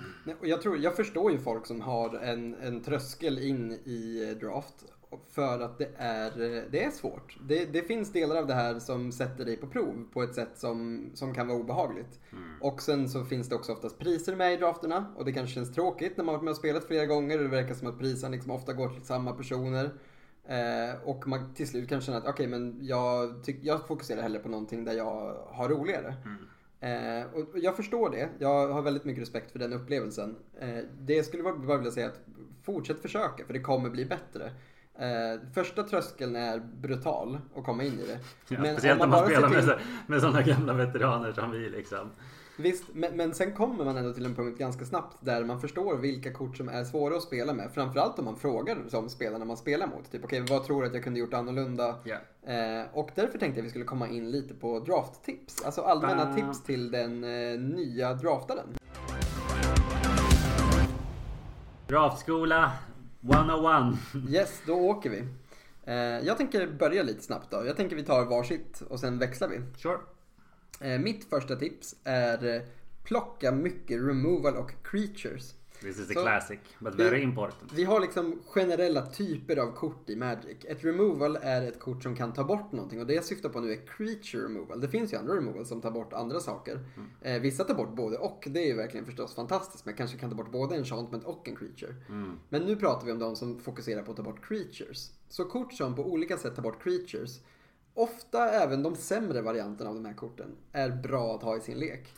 Jag, tror, jag förstår ju folk som har en, en tröskel in i draft. För att det är, det är svårt. Det, det finns delar av det här som sätter dig på prov på ett sätt som, som kan vara obehagligt. Och sen så finns det också oftast priser med i drafterna. Och det kanske känns tråkigt när man har varit med och spelat flera gånger och det verkar som att priserna liksom ofta går till samma personer. Eh, och man till slut kan känna att okej men jag, tyck- jag fokuserar hellre på någonting där jag har roligare. Eh, och jag förstår det. Jag har väldigt mycket respekt för den upplevelsen. Eh, det jag skulle bara bara vilja säga att fortsätt försöka för det kommer bli bättre. Eh, första tröskeln är brutal att komma in i det. *laughs* Ja, Men speciellt om man ser spelar med, till- så- med sådana gamla veteraner som vi liksom. Visst, men, men sen kommer man ändå till en punkt ganska snabbt där man förstår vilka kort som är svåra att spela med. Framförallt om man frågar som spelarna man spelar mot. Typ, okej, vad tror du att jag kunde gjort annorlunda? Ja. Eh, och därför tänkte jag att vi skulle komma in lite på drafttips. Alltså allmänna Ba. tips till den eh, nya draftaren. Draftskola 101. Yes, då åker vi. Eh, jag tänker börja lite snabbt då. Jag tänker vi tar varsitt och sen växlar vi. Sure. Eh, mitt första tips är plocka mycket removal och creatures. This is a Så- classic, but Vi- very important. Vi har liksom generella typer av kort i Magic. Ett removal är ett kort som kan ta bort någonting och det jag syftar på nu är creature removal. Det finns ju andra removal som tar bort andra saker. Eh, vissa tar bort både och. Det är ju verkligen förstås fantastiskt. Men kanske kan ta bort både enchantment och en creature. Men nu pratar vi om de som fokuserar på att ta bort creatures. Så kort som på olika sätt tar bort creatures. Ofta även de sämre varianterna av de här korten är bra att ha i sin lek.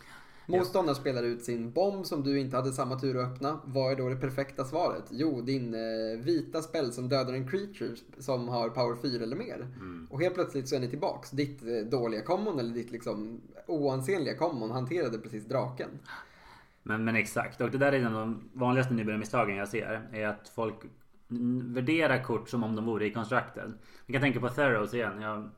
Motståndaren spelar ut sin bomb som du inte hade samma tur att öppna. Vad är då det perfekta svaret? Jo, din eh, vita spel som dödar en creature som har power 4 eller mer. Och helt plötsligt så är ni tillbaks. Ditt eh, dåliga common eller ditt liksom oansenliga common hanterade precis draken. Men, men exakt, och det där är en av de vanligaste nybörjarmisstagen jag ser. Är att folk värderar kort som om de vore i constructed. Vi kan tänka på Theros igen. Jag,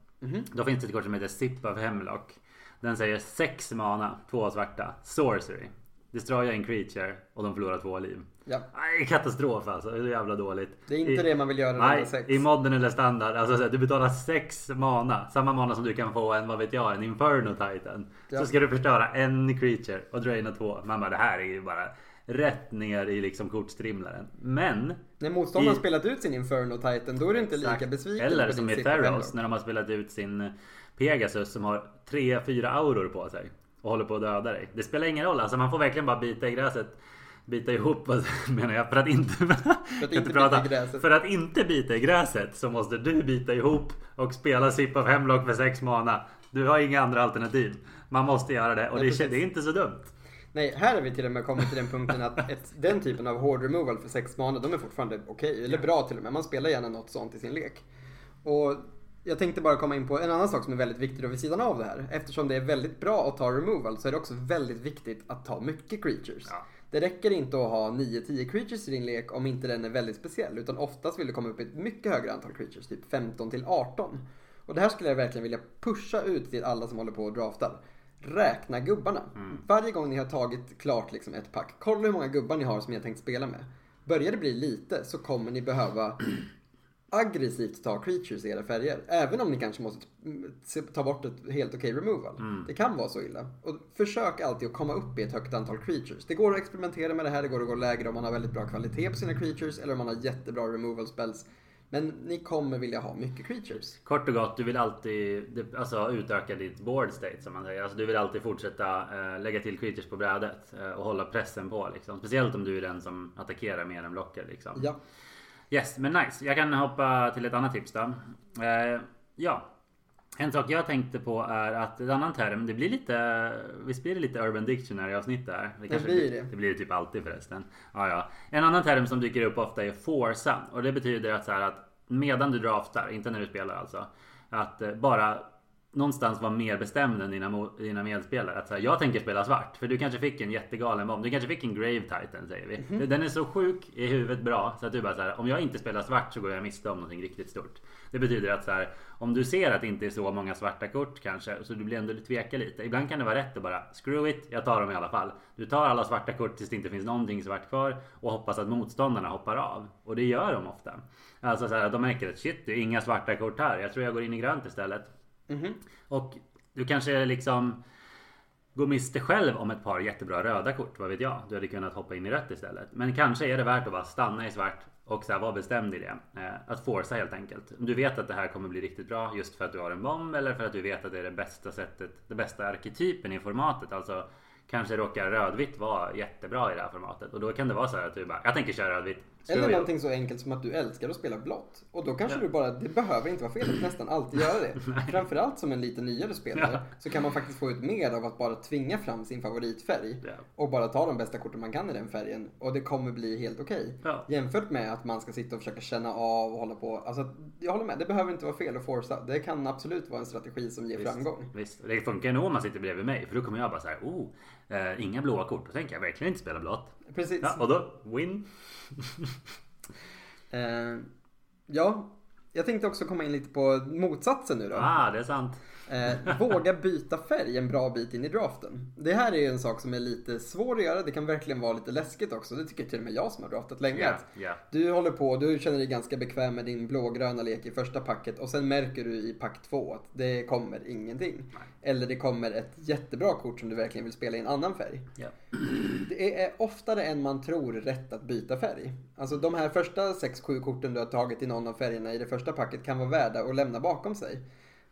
Då finns det ett kort som heter Sip of Hemlock. Den säger 6 mana, två svarta, sorcery. Destroya en creature och de förlorar två liv. Ja. Nej, katastrof alltså. Det är så jävla dåligt. Det är inte I, det man vill göra Nej, sex. i modden eller standard. Alltså här, du betalar sex mana. Samma mana som du kan få en, vad vet jag, en Inferno Titan. Ja. Så ska du förstöra en creature och draina två. Man bara, det här är ju bara rätt ner i liksom kortstrimlaren. Men När motståndaren i- spelat ut sin Inferno Titan då är du inte lika Exakt. besviken Eller som i Theros när de har spelat ut sin Pegasus som har 3-4 auror på sig. Och håller på att döda dig. Det spelar ingen roll. Alltså man får verkligen bara bita i gräset. Bita ihop *laughs* menar jag. För att inte, *laughs* för att inte bita i gräset. För att inte bita i gräset så måste du bita ihop och spela Sip of Hemlock för 6 mana. Du har inga andra alternativ. Man måste göra det och Nej, det, det är inte så dumt. Nej, här är vi till och med kommit till den punkten att ett, den typen av hård removal för sex mana, de är fortfarande okej, eller bra till och med. Man spelar gärna något sånt i sin lek. Och jag tänkte bara komma in på en annan sak som är väldigt viktig då vid sidan av det här. Eftersom det är väldigt bra att ta removal så är det också väldigt viktigt att ta mycket creatures. Ja. Det räcker inte att ha 9-10 creatures i din lek om inte den är väldigt speciell. Utan oftast vill du komma upp i ett mycket högre antal creatures, typ 15 till 18. Och det här skulle jag verkligen vilja pusha ut till alla som håller på och draftar. Räkna gubbarna. Varje gång ni har tagit klart liksom ett pack, kolla hur många gubbar ni har som ni har tänkt spela med. Börjar det bli lite så kommer ni behöva *clears throat* aggressivt ta creatures i era färger. Även om ni kanske måste mm, ta bort ett helt okej removal. Det kan vara så illa. Och försök alltid att komma upp i ett högt antal creatures. Det går att experimentera med det här, det går att gå lägre om man har väldigt bra kvalitet på sina creatures eller om man har jättebra removal spells. Men ni kommer vilja ha mycket creatures. Kort och gott, du vill alltid alltså, utöka ditt board state som man säger. Alltså, du vill alltid fortsätta eh, lägga till creatures på brädet eh, och hålla pressen på. Liksom. Speciellt om du är den som attackerar mer än blockar. Liksom. Ja, Yes, men nice. Jag kan hoppa till ett annat tips då. Eh, ja. En sak jag tänkte på är att en annan term, det blir lite, visst blir det lite Urban Dictionary avsnitt där? Det, blir det. Det blir det typ alltid förresten. Ja, ja. En annan term som dyker upp ofta är forsa. Och det betyder att så här att medan du draftar, inte när du spelar alltså. Att eh, bara någonstans vara mer bestämd än dina, dina medspelare. Att så här, jag tänker spela svart. För du kanske fick en jättegalen bomb. Du kanske fick en Grave Titan säger vi. Den är så sjuk i huvudet bra. Så att du bara så här, om jag inte spelar svart så går jag miste om någonting riktigt stort. Det betyder att så här, om du ser att det inte är så många svarta kort kanske. Så du blir ändå tveka lite. Ibland kan det vara rätt att bara screw it. Jag tar dem i alla fall. Du tar alla svarta kort tills det inte finns någonting svart kvar. Och hoppas att motståndarna hoppar av. Och det gör de ofta. Alltså så här, de märker att shit det är inga svarta kort här. Jag tror jag går in i grönt istället. Mhm. Och du kanske liksom går miste själv om ett par jättebra röda kort. Vad vet jag? Du hade kunnat hoppa in i rött istället. Men kanske är det värt att bara stanna i svart och så här, vara bestämd i det. Eh, att forsa helt enkelt. Om du vet att det här kommer bli riktigt bra just för att du har en bomb eller för att du vet att det är det bästa sättet, det bästa arketypen i formatet. Alltså kanske råkar rödvitt vara jättebra i det här formatet. Och då kan det vara så här att du bara, jag tänker köra rödvitt. Eller någonting så enkelt som att du älskar att spela blått. Och då kanske du bara, det behöver inte vara fel att nästan alltid göra det. *laughs* Framförallt som en lite nyare spelare Ja. så kan man faktiskt få ut mer av att bara tvinga fram sin favoritfärg. Ja. Och bara ta de bästa korten man kan i den färgen. Och det kommer bli helt okej. Ja. Jämfört med att man ska sitta och försöka känna av och hålla på. Alltså, jag håller med, det behöver inte vara fel att forsa. Det kan absolut vara en strategi som ger framgång. Visst, det funkar nog om man sitter bredvid mig. För då kommer jag bara så här, oh, eh, inga blåa kort. Då tänker jag verkligen inte spela blått. Precis. Ja, och då, win. *laughs* Eh, ja, jag tänkte också komma in lite på motsatsen nu då. Ah, det är sant. Eh, våga byta färg en bra bit in i draften. Det här är ju en sak som är lite svår att göra. Det kan verkligen vara lite läskigt också. Det tycker till och med jag som har draftat länge. Att ja. Du håller på, du känner dig ganska bekväm med din blågröna lek i första packet och sen märker du i pack två att det kommer ingenting. Nej. Eller det kommer ett jättebra kort som du verkligen vill spela i en annan färg. Ja. Det är oftare än man tror rätt att byta färg. Alltså de här första 6-7 korten du har tagit i någon av färgerna i det första packet kan vara värda att lämna bakom sig.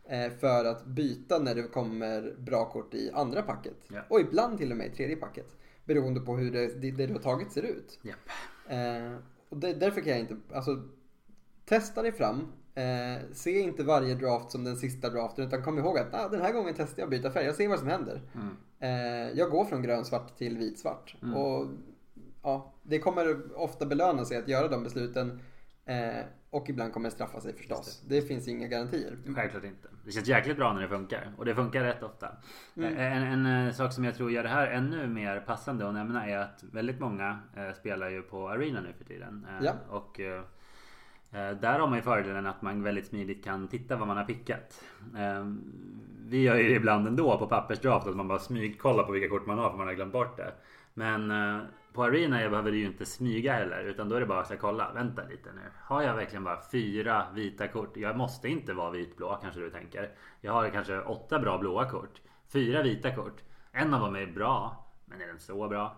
Eh, För att byta när det kommer bra kort i andra packet. Ja. Och ibland till och med i tredje packet. Beroende på hur det, det, det du har tagit ser ut. Japp. Eh, och det, därför kan jag inte, alltså testa dig fram. Eh, se inte varje draft som den sista draften utan kom ihåg att ah, den här gången testar jag att byta färg. Jag ser vad som händer. Mm. Eh, jag går från grönsvart till vitsvart. Och ja, det kommer ofta belöna sig att göra de besluten. Eh, och ibland kommer det straffa sig förstås. Det. finns inga garantier. Självklart inte. Det känns jäkligt bra när det funkar. Och det funkar rätt ofta. Mm. En, en, eh, sak som jag tror gör det här ännu mer passande att nämna är att väldigt många eh, spelar ju på Arena nu för tiden. Eh, Ja. Och eh, eh, där har man ju fördelen att man väldigt smidigt kan titta vad man har pickat. Eh, vi gör ju det ibland ändå på pappersdraft att man bara smygkollar på vilka kort man har för man har glömt bort det. Men eh, på Arena jag behöver du ju inte smyga heller utan då är det bara att kolla. Vänta lite nu. Har jag verkligen bara fyra vita kort? Jag måste inte vara vitblå kanske du tänker. Jag har kanske åtta bra blåa kort. Fyra vita kort. En av dem är bra. Men är den så bra?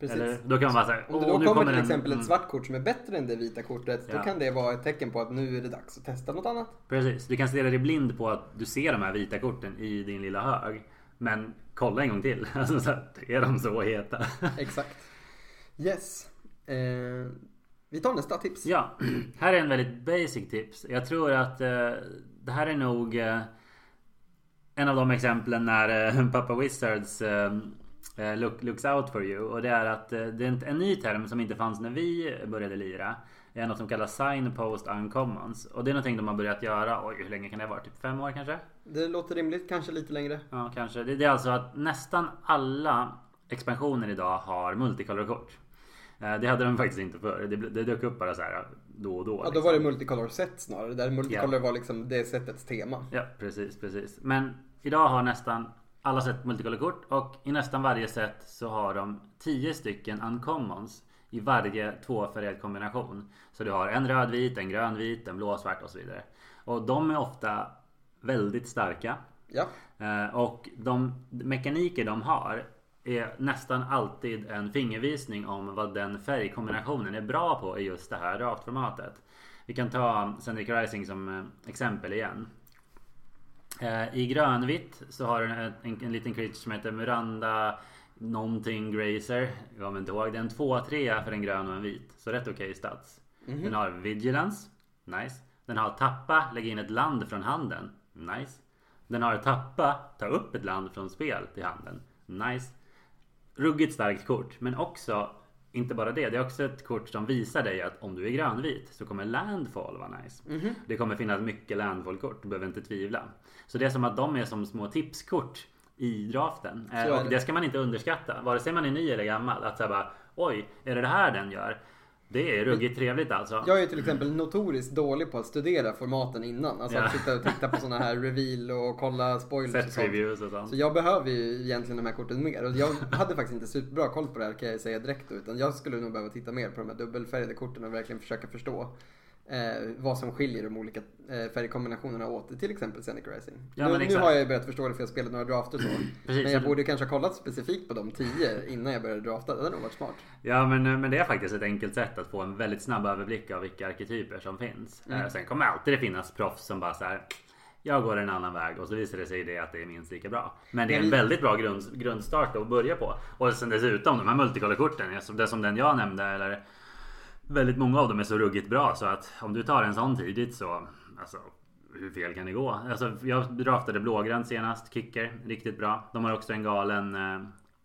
Precis. Eller, då kan man bara säga. Om det "Åh, då nu kommer till en- exempel mm." ett svart kort som är bättre än det vita kortet, då Ja. kan det vara ett tecken på att nu är det dags att testa något annat. Precis, du kan stirra dig blind på att du ser de här vita korten i din lilla hög. Men kolla en gång till. *laughs* Alltså, så här, är de så heta? Exakt. Yes. Eh, vi tar nästa tips. ja, *clears throat* här är en väldigt basic tips. Jag tror att eh, det här är nog eh, en av de exemplen när eh, *laughs* Papa Wizards eh, eh, look, looks out for you. Och det är att det är en, en ny term som inte fanns när vi började lira. är något som kallas signpost uncommons. Och det är någonting de har börjat göra. Oj, hur länge kan det vara? Typ fem år kanske? Det låter rimligt, kanske lite längre. Ja, kanske. Det, det är alltså att nästan alla expansioner idag har multicolor-kort. Eh, Det hade de faktiskt inte förr. Det, det dök upp bara så här då och då. Ja, då liksom. var det multicolor set snarare. Där multicolor var liksom det setets tema. Ja, precis, precis. Men idag har nästan alla set multicolor-kort och i nästan varje set så har de 10 stycken uncommons i varje tvåfärgad kombination. Så du har en rödvit, en grönvit, en blåsvart och så vidare. Och de är ofta väldigt starka. Ja, Eh, Och de mekaniker de har är nästan alltid en fingervisning om vad den färgkombinationen är bra på i just det här draftformatet. Vi kan ta Zendrik Rising som eh, exempel igen. Eh, I grönvitt så har den en, en, en liten creature som heter Miranda Någonting Grazer. Jag kommer inte ihåg. Det är en 2-3 för en grön och en vit. Så rätt okej stats. Den har Vigilance. Nice. Den har tappa, lägga in ett land från handen. Nice. Den har tappa, ta upp ett land från spel till handen. Nice. Ruggigt starkt kort. Men också, inte bara det. Det är också ett kort som visar dig att om du är grönvit så kommer landfall vara nice. Det kommer finnas mycket landfall-kort. Du behöver inte tvivla. Så det är som att de är som små tipskort i draften. Eh, är och det. det ska man inte underskatta. Vare sig man är ny eller gammal. Att säga bara oj, är det det här den gör? Det är ruggigt trevligt alltså. jag är till exempel notoriskt dålig på att studera formaten innan. Alltså att sitta och titta på sådana här reveal och kolla spoilers och sånt. och sånt. Så jag behöver ju egentligen de här korten mer. Och jag hade faktiskt inte superbra koll på det här kan jag säga direkt Utan jag skulle nog behöva titta mer på de här dubbelfärgade korten och verkligen försöka förstå eh, vad som skiljer de olika eh, färgkombinationerna åt. Till exempel Scenic Rising. Ja, nu, nu har jag ju börjat förstå det för jag spelat några drafter så. *clears throat* Precis, men jag borde kanske ha kollat specifikt på de tio innan jag började drafta. Det hade nog varit smart. Ja men, men det är faktiskt ett enkelt sätt att få en väldigt snabb överblick av vilka arketyper som finns. Mm. Eh, Sen kommer alltid det finnas proffs som bara så här. Jag går en annan väg och så visar det sig det att det är minst lika bra. Men det är en väldigt bra grund, grundstart att börja på. Och sen dessutom de här multicolor-korten, det som den jag nämnde eller Väldigt många av dem är så ruggigt bra så att om du tar en sån tidigt så Alltså hur fel kan det gå? Alltså, jag draftade blågrönt senast, Kicker, riktigt bra. De har också en galen eh,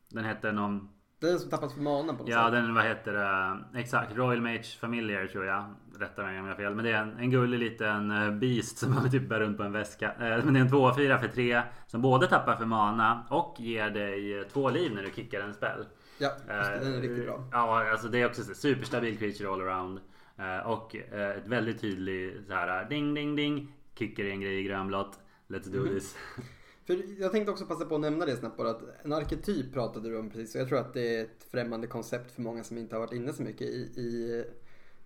Den heter någon den som tappas för mana på något Ja sätt. den vad heter det? Exakt Royal Mage Familiar tror jag Rätta mig om jag har fel Men det är en, en gullig liten eh, beast som man typ bär runt på en väska Eh, Men det är en 2-4 för 3 Som både tappar för mana och ger dig två liv när du kickar en spell Ja, just det, den är riktigt bra. Ja alltså det är också så superstabil creature all around Eh, Och eh, ett väldigt tydligt så här ding ding ding Kicker i en grej i grönblått Let's do Mhm. this *laughs* För jag tänkte också passa på att nämna det snabbt bara att en arketyp pratade du om precis och jag tror att det är ett främmande koncept för många som inte har varit inne så mycket i, i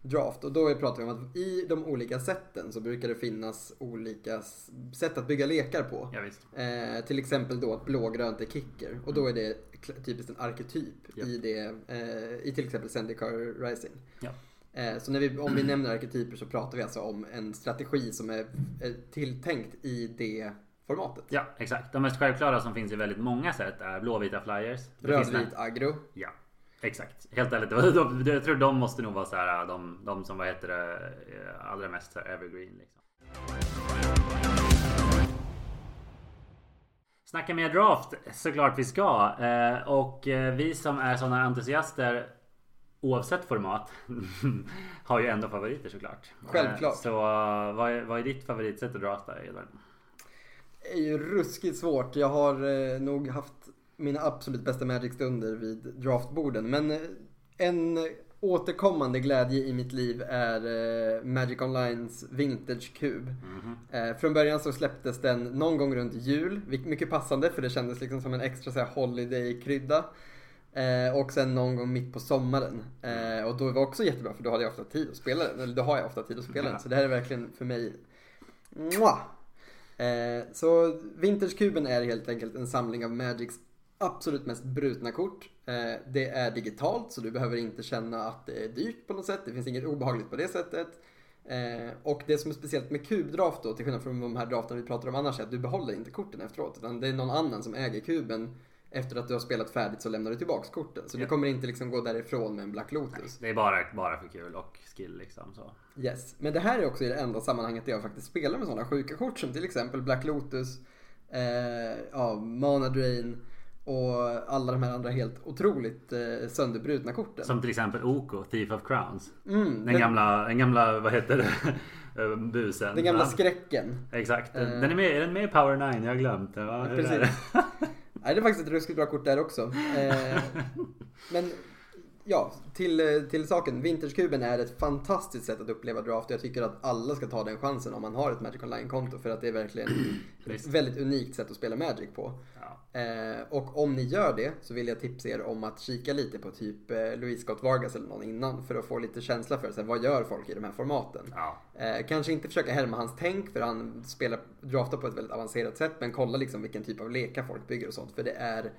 draft. Och då pratar vi om att i de olika sätten så brukar det finnas olika sätt att bygga lekar på. Ja Eh, till exempel då att blågrönt är kicker och då är det typiskt en arketyp Japp. i, det, eh, i till exempel Zendikar Rising. Ja. Eh, så när vi, om vi nämner arketyper så pratar vi alltså om en strategi som är, tilltänkt i det formatet. Ja exakt De mest självklara som finns i väldigt många sätt är blåvita flyers Rödvit aggro. Ja, exakt. Helt ärligt. de- Jag tror de måste nog vara så här, de, de som vad heter det, eh, allra mest evergreen. Liksom. Snacka mer draft, såklart vi ska. Eh, Och eh, vi som är sådana entusiaster Oavsett format *laughs* Har ju ändå favoriter såklart. Självklart. Så vad är, vad är ditt favoritsätt att drafta? Edvard? Det är ju ruskigt svårt. Jag har nog haft mina absolut bästa Magic-stunder vid draftborden. Men eh, en återkommande glädje i mitt liv är eh, Magic Onlines Vintage Cube. Eh, från början så släpptes den någon gång runt jul, mycket passande för det kändes liksom som en extra så här, holiday-krydda. Och sen någon gång mitt på sommaren. Och då var det också jättebra för då hade jag ofta tid att spela den. Eller då har jag ofta tid att spela den. Så det här är verkligen för mig Mwah! Så Vinterskuben är helt enkelt en samling av Magics absolut mest brutna kort. Eh, det är digitalt så du behöver inte känna att det är dyrt på något sätt. Det finns inget obehagligt på det sättet. Eh, och det som är speciellt med kubdraft då, till skillnad från de här drafterna vi pratar om annars, är att du behåller inte korten efteråt. Utan det är någon annan som äger kuben. Efter att du har spelat färdigt så lämnar du tillbaks korten. Så Ja. du kommer inte liksom gå därifrån med en Black Lotus. Det är bara, bara för kul och skill liksom. Så. Yes, men det här är också i det enda sammanhanget där jag faktiskt spelar med sådana sjuka kort som till exempel Black Lotus, eh, ja, Mana Drain och alla de här andra helt otroligt eh, sönderbrutna korten. Som till exempel Oko, Thief of Crowns. Mm, Den den, gamla, den gamla, vad heter det? *laughs* Eh, Busen. den gamla Ja, skräcken. Exakt. Den, Eh. den är, med, är den med i Power 9? Jag har glömt det. va? Är det? Precis. *laughs* Nej, det är faktiskt ett ruskigt bra kort där också. Eh, *laughs* men ja, till, till saken. Vinterskuben är ett fantastiskt sätt att uppleva draft. Jag tycker att alla ska ta den chansen om man har ett Magic Online-konto. För att det är verkligen *clears throat* ett väldigt unikt sätt att spela Magic på. Eh, och om ni gör det så vill jag tipsa er om att kika lite på typ eh, Louise Scott Vargas eller någon innan för att få lite känsla för så här, vad gör folk i de här formaten. Ja. Eh, kanske inte försöka härma hans tänk för han spelar draftar på ett väldigt avancerat sätt men kolla liksom vilken typ av lekar folk bygger och sånt för det är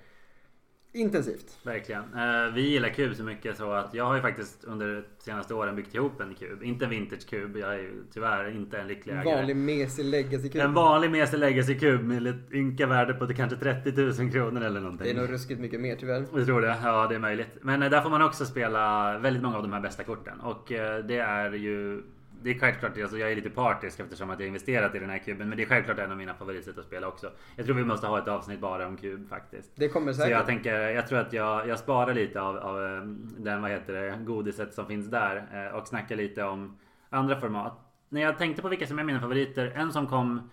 intensivt. Verkligen. Eh, vi gillar kub så mycket så att jag har ju faktiskt under de senaste åren byggt ihop en kub. Inte en vintage-kub. Jag är ju tyvärr inte en lycklig ägare. Vanlig mesig legacy-kub. En vanlig Mese Legacy-kub med ett ynka värde på kanske 30 000 kronor eller någonting. Det är nog ruskigt mycket mer tyvärr. Jag tror det. Ja, det är möjligt. Men eh, där får man också spela väldigt många av de här bästa korten. Och eh, det är ju... Det är självklart, alltså jag är lite partisk eftersom att jag investerat i den här kuben. Men det är självklart en av mina favoritsätt att spela också. Jag tror vi måste ha ett avsnitt bara om kub faktiskt. Det kommer Så säkert. jag tänker, jag tror att jag, jag sparar lite av, av eh, den, vad heter det, godiset som finns där. eh, Och snackar lite om andra format. När jag tänkte på vilka som är mina favoriter. En som kom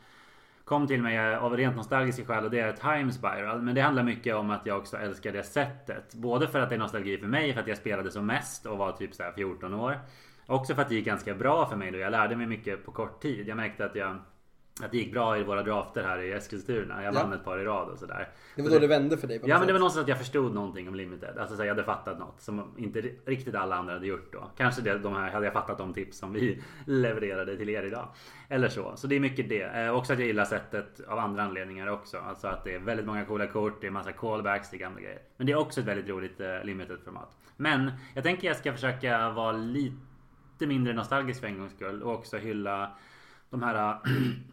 kom till mig av rent nostalgiska skäl och det är Time Spiral. Men det handlar mycket om att jag också älskar det sättet. Både för att det är nostalgi för mig, för att jag spelade som mest och var typ så här 14 år. Också för att det gick ganska bra för mig då. Jag lärde mig mycket på kort tid. Jag märkte att jag att det gick bra i våra drafter här i Eskilstuna. Jag Ja. vann ett par i rad och sådär. Det var då det vände för dig Ja men det var någonstans att jag förstod någonting om limited. Alltså så jag hade fattat något som inte riktigt alla andra hade gjort då. Kanske det, de här hade jag fattat de tips som vi *laughs* levererade till er idag. Eller så. Så det är mycket det. Eh, också att jag gillar sättet av andra anledningar också. Alltså att det är väldigt många coola kort, det är massa callbacks, det är gamla grejer. Men det är också ett väldigt roligt eh, limited format. Men jag tänker jag ska försöka vara lite mindre nostalgisk för en gångs skull och också hylla de här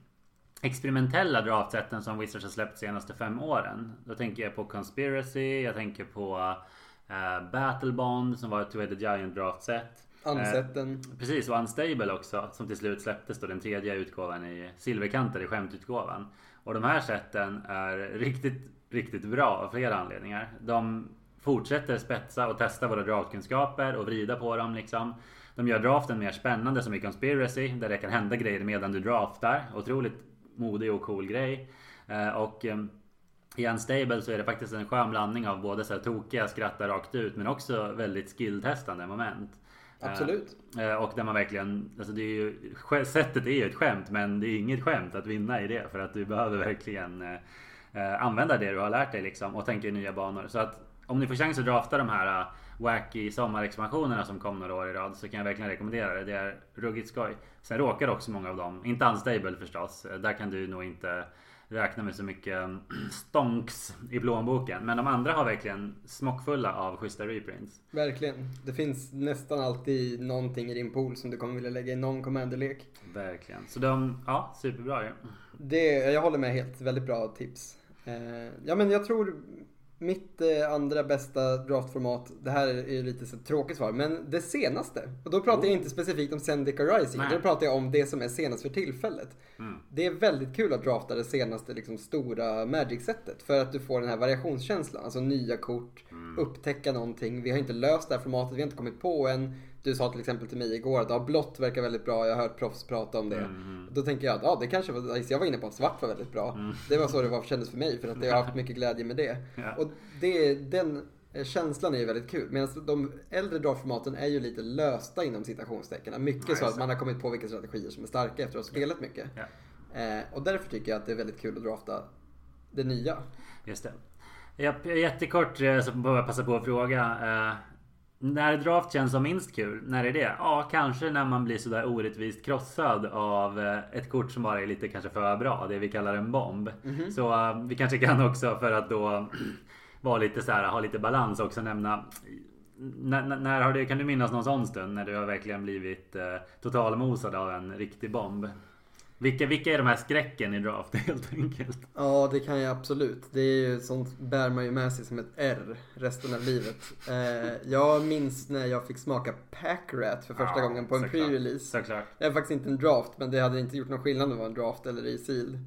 *clears throat* experimentella draftsätten som Wizards har släppt de senaste fem åren. Då tänker jag på Conspiracy, jag tänker på uh, Battle Bond som var ett Two-Headed Giant draftset. Ansätten. Precis, och Unstable också som till slut släpptes då den tredje utgåvan i silverkanter i skämtutgåvan. Och de här sätten är riktigt, riktigt bra av flera anledningar. De fortsätter spetsa och testa våra draftkunskaper och vrida på dem liksom. De gör draften mer spännande som i Conspiracy där det kan hända grejer medan du draftar. Otroligt modig och cool grej. Eh, Och eh, i Unstable så är det faktiskt en skön blandning av både så här tokiga skratta rakt ut men också väldigt skilltestande moment. Eh, Absolut. Eh, Och där man verkligen, alltså det är ju, sättet är ju ett skämt men det är inget skämt att vinna i det för att du behöver verkligen använda det du har lärt dig liksom och tänka i nya banor. Så att om ni får chans att drafta de här wacky sommarexpansionerna som kom några år i rad så kan jag verkligen rekommendera det. Det är ruggigt skoj. Sen råkar också många av dem, inte unstable förstås, där kan du nog inte räkna med så mycket mm, stonks i plånboken. Men de andra har verkligen smockfulla av schyssta reprints. Verkligen. Det finns nästan alltid någonting i din pool som du kommer vilja lägga i någon commanderlek. Verkligen. Så de, ja, superbra ju. Det, jag håller med helt. Väldigt bra tips. Eh, ja men jag tror mitt eh, andra bästa draftformat, det här är lite så tråkigt svar, men det senaste. Och då pratar jag inte specifikt om Zendika Rising, Nej. då pratar jag om det som är senast för tillfället. Mm. Det är väldigt kul att drafta det senaste liksom, stora Magic-sättet för att du får den här variationskänslan. Alltså nya kort, upptäcka någonting. Vi har inte löst det här formatet, vi har inte kommit på än. Du sa till exempel till mig igår att ja, blått verkar väldigt bra, jag har hört proffs prata om det. Då tänker jag att ja, det kanske var, jag var inne på att svart var väldigt bra. Det var så det var, kändes för mig för att jag har haft *laughs* mycket glädje med det. Ja. Och det, den eh, känslan är ju väldigt kul. Medan de äldre draftformaten är ju lite lösta inom citationstecken. Mycket så Nej, att man har kommit på vilka strategier som är starka efter att ha spelat mycket. Ja. Eh, och därför tycker jag att det är väldigt kul att drafta det nya. Just det. Japp, jättekort eh, så bara passa på att fråga. Eh, när draft känns som minst kul, när är det? Ja, kanske när man blir sådär orättvist krossad av eh, ett kort som bara är lite kanske för bra. Det vi kallar en bomb. Mhm. Så eh, vi kanske kan också för att då *clears throat* vara lite så här, ha lite balans också nämna. När har du, kan du minnas någon sån stund när du har verkligen blivit eh, totalmosad av en riktig bomb? Vilka, vilka är de här skräcken i draft *laughs* helt enkelt? Ja, det kan jag absolut. Det är ju sånt bär man ju med sig som ett R resten av livet. Eh, jag minns när jag fick smaka Packrat för första Ja, gången på en pre-release. Såklart. Det är faktiskt inte en draft, men det hade inte gjort någon skillnad om det var en draft eller i seal.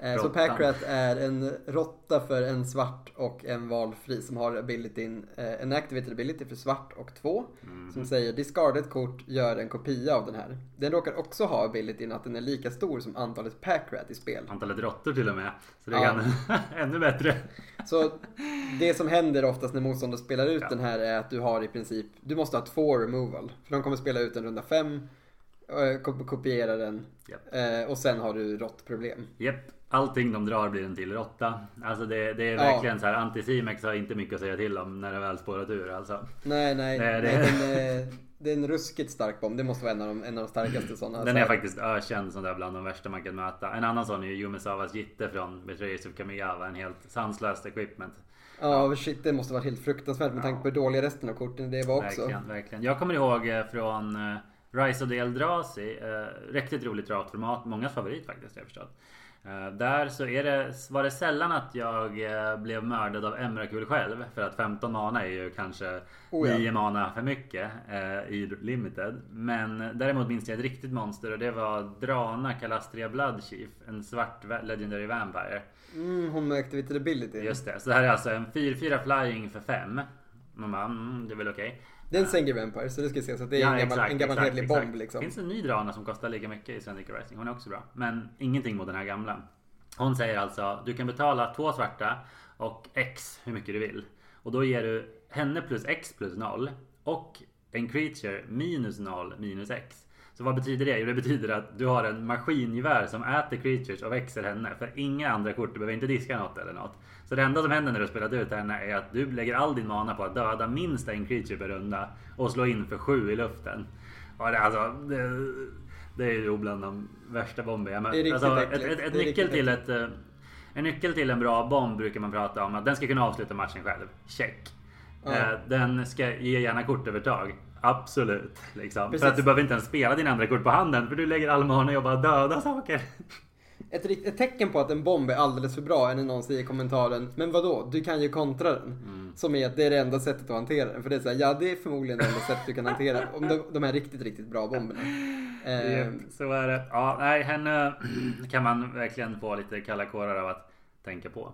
Eh, så Råttan. Packrat är en råtta för en svart och en valfri som har abilityn, eh, en activated ability för svart och två. Mhm. Som säger discard ett kort, gör en kopia av den här. Den råkar också ha abilityn att den är lika stor som antalet Packrat i spel. Antalet råttor till och med. Så det Ja. kan *laughs* ännu bättre. Så det som händer oftast när motståndare spelar ut Ja. den här är att du har i princip, du måste ha två removal. För de kommer spela ut en runda fem, eh, kop- kopiera den eh, och sen har du råttproblem. Japp. Allting de drar blir en till råtta. Alltså det, det är Ja. verkligen så här. Anticimex har inte mycket att säga till om när det väl spårat ur alltså. Nej, nej, Nej, nej, det- den, eh, det är en ruskigt stark bomb. Det måste vara en av de, en av de starkaste sådana. Den är faktiskt ökänd som det är bland de värsta man kan möta. En annan sån är ju Yumesawas Jitte från Betrayers of Kamigawa. En helt sanslöst equipment. Ja, shit, det måste varit helt fruktansvärt med Ja. tanke på hur dåliga resten av korten det var också. Verkligen, verkligen. Jag kommer ihåg eh, från eh, Rise of the Eldrazi. Riktigt roligt draftformat. Mångas favorit faktiskt jag förstått. Eh, där så är det, var det sällan att jag eh, blev mördad av Emrakul själv. För att 15 mana är ju kanske Oh ja. 9 mana för mycket eh, i Limited. Men däremot minns jag ett riktigt monster och det var Drana Kalastria Bloodchief. En svart va- Legendary Vampire. Mm, hon med activated ability. Just det. Så det här är alltså en 4-4 flying för 5. Man bara, mm, det är väl okej. Det är en Sengir Vampire, så det ska ses att det är en gammal, en gammal hederlig bomb liksom. Det finns en ny drana som kostar lika mycket i Syndicate Rising. Hon är också bra. Men ingenting mot den här gamla. Hon säger alltså du kan betala två svarta och X hur mycket du vill. Och då ger du henne plus X plus 0 och en creature minus 0 minus X. Så vad betyder det? Jo det betyder att du har en maskingevär som äter creatures och växer henne. För inga andra kort, du behöver inte diska något eller något. Så det enda som händer när du spelat ut henne är att du lägger all din mana på att döda minst en creature per runda. Och slå in för sju i luften. Och det, alltså, det, det är ju bland de värsta bomber jag mött. Det är alltså, ett, äckligt. ett, ett Det är nyckel till ett... eh, En nyckel till en bra bomb brukar man prata om att den ska kunna avsluta matchen själv. Check. Eh, Den ska ge gärna kortövertag. Absolut. Liksom. För att du behöver inte ens spela dina andra kort på handen. För du lägger all mana och bara döda saker. *laughs* Ett, ett tecken på att en bomb är alldeles för bra är när någon säger i kommentaren Men vadå, du kan ju kontra den. Mm. Som är att det är det enda sättet att hantera den. För det är så här, ja det är förmodligen det enda sättet du kan hantera om de, de här riktigt, riktigt bra bomberna. Eh, Japp, Så är det. Ja, nej, henne kan man verkligen få lite kalla kårar av att tänka på.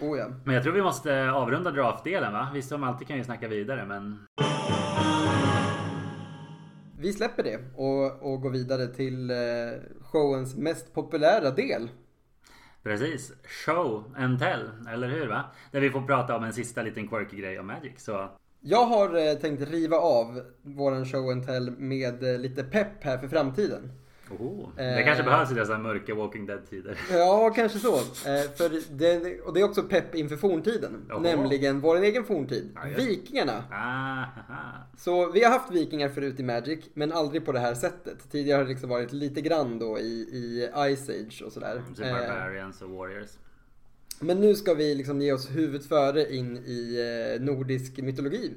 oh ja. Men jag tror vi måste avrunda draftdelen va? Vi som alltid kan ju snacka vidare men... Vi släpper det och, och går vidare till eh, showens mest populära del. Precis. Show and tell, eller hur va? Där vi får prata om en sista liten quirky grej om Magic. Så Jag har eh, tänkt riva av våran show and tell med eh, lite pepp här för framtiden. Oho. Det Eh. kanske behövs i dessa mörka Walking Dead-tider. Ja, kanske så. Eh, för det, och det är också pepp inför forntiden. Jaha. Nämligen vår egen forntid. Ja, Vikingarna. Ah, haha. Så vi har haft vikingar förut i Magic, men aldrig på det här sättet. Tidigare har det liksom varit lite grann då i, i Ice Age och sådär. Typ Eh, Barbarians och Warriors. men nu ska vi liksom ge oss huvudet före in i eh, nordisk mytologi.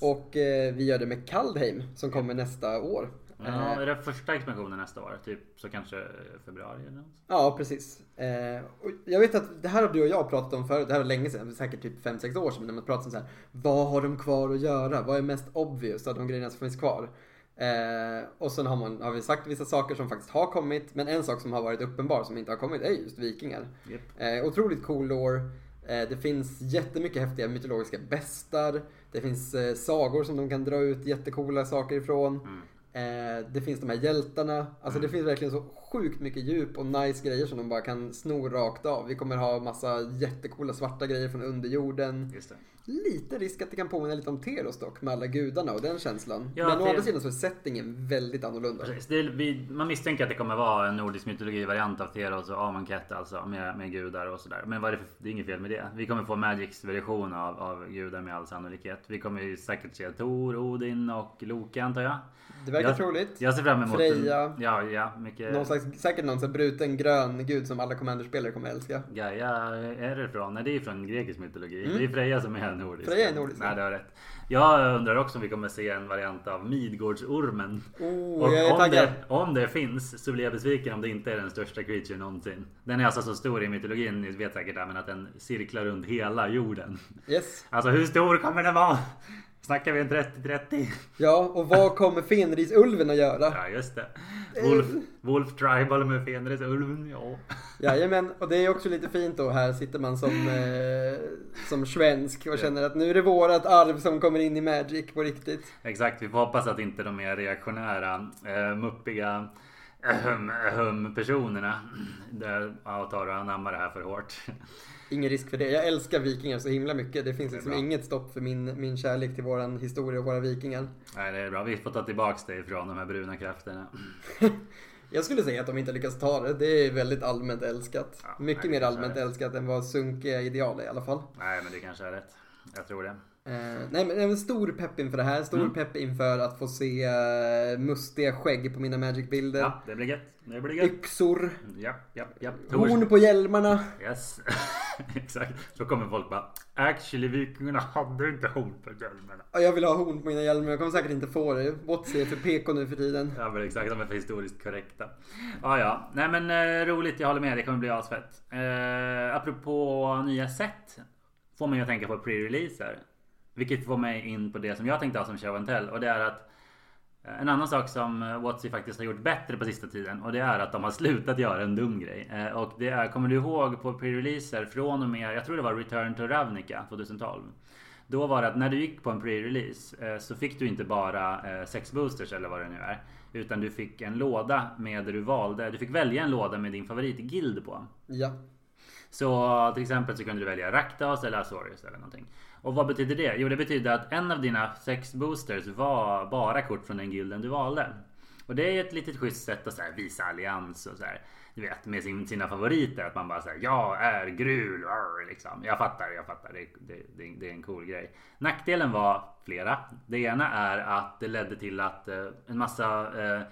Och eh, vi gör det med Kaldheim som kommer nästa år. Ja, Eh, är det första expansionen nästa år? Typ så kanske februari eller något? Ja, precis. Eh, och jag vet att det här har du och jag pratat om förut, det här var länge sedan, säkert typ 5-6 år sedan, när man pratade om så här, vad har de kvar att göra? Vad är mest obvious av de grejerna som finns kvar? Eh, och sen har, man, har vi sagt vissa saker som faktiskt har kommit, men en sak som har varit uppenbar som inte har kommit är just vikingar. Eh, otroligt cool lore. Det finns jättemycket häftiga mytologiska bestar. Det finns sagor som de kan dra ut jättecoola saker ifrån. Mm. Eh, det finns de här hjältarna. Alltså det finns verkligen så sjukt mycket djup och nice grejer som de bara kan sno rakt av. Vi kommer ha massa jättecoola svarta grejer från underjorden. Lite risk att det kan påminna lite om Teros dock med alla gudarna och den känslan. Ja, Men å andra sidan så är settingen väldigt annorlunda. Precis. Är, vi, man misstänker att det kommer vara en nordisk mytologi-variant av Theros och Amonkhet alltså med, med gudar och sådär. Men vad är det, för, det är inget fel med det. Vi kommer få Magics version av, av gudar med all sannolikhet. Vi kommer ju säkert se Tor, Odin och Loke antar jag. Det verkar Jag- troligt. Jag ser fram emot Freja. En, ja, ja, mycket. Någon slags, säkert någon sån bruten grön gud som alla commanderspelare kommer älska. Gaia är det från? Nej det är från grekisk mytologi. Det är Freja som är nordisk. Mm. Freja är nordisk, Nej det har rätt. Jag undrar också om vi kommer se en variant av Midgårdsormen. Oh, Och jag är om taggad. det, om det finns så blir jag besviken om det inte är den största creature någonsin. Den är alltså så stor i mytologin, ni vet säkert det, men att den cirklar runt hela jorden. Yes. Alltså hur stor kommer den vara? Snackar vi en 30-30? Ja, och vad kommer Fenrisulven att göra? Ja just det. Wolf, Wolf Tribal med Fenris ulven, ja. Jajamän, och det är också lite fint då. Här sitter man som, eh, som svensk och känner att nu är det vårat arv som kommer in i Magic på riktigt. Exakt, vi får hoppas att inte de är reaktionära, eh, muppiga ehm, ehm, personerna där ja, tar och anammar det här för hårt. Ingen risk för det. Jag älskar vikingar så himla mycket. Det finns Det liksom bra. inget stopp för min, min kärlek till våran historia och våra vikingar. Nej, det är bra. Vi får ta tillbaks det ifrån de här bruna krafterna. *laughs* Jag skulle säga att de inte lyckas ta det. Det är väldigt allmänt älskat. Ja, mycket nej, mer allmänt älskat än vad sunkiga ideal är i alla fall. Nej, men det kanske är rätt. Jag tror det. Eh, nej men en stor pepp inför det här. Stor Mm. pepp inför att få se eh, mustiga skägg på mina Magic-bilder. Ja, det blir gött. Det blir gött. Yxor. Ja, ja, ja. Horn på hjälmarna. Yes. *laughs* Exakt. Så kommer folk bara. Actually, vikingarna hade inte horn på hjälmarna. Ja, jag vill ha horn på mina hjälmar. Jag kommer säkert inte få det. What's är för PK nu för tiden. Ja men exakt, de är för historiskt korrekta. Ja ja, nej men eh, roligt, jag håller med, det kommer bli asfett. Eh, apropå nya set. Får mig att tänka på pre-releaser. Vilket får mig in på det som jag tänkte ha som show and tell. Och det är att eh, en annan sak som eh, Watsy faktiskt har gjort bättre på sista tiden och det är att de har *laughs* slutat göra en dum grej. Eh, Och det är, kommer du ihåg på pre-releaser från och med, jag tror det var Return to Ravnica 2012. Då var det att när du gick på en pre-release så fick du inte bara sex boosters eller vad det nu är. Utan du fick en låda med det du valde. Du fick välja en låda med din favoritguild på. Ja. Så till exempel så kunde du välja Raktas eller Azorius eller någonting. Och vad betyder det? Jo det betyder att en av dina sex boosters var bara kort från den gilden du valde. Och det är ett litet schysst sätt att så här, visa allians och så här, Du vet med sin, sina favoriter. Att man bara säger jag är Grul. arr", Liksom. Jag fattar, jag fattar. Det, det, det, det är en cool grej. Nackdelen var flera. Det ena är att det ledde till att eh, en massa Eh,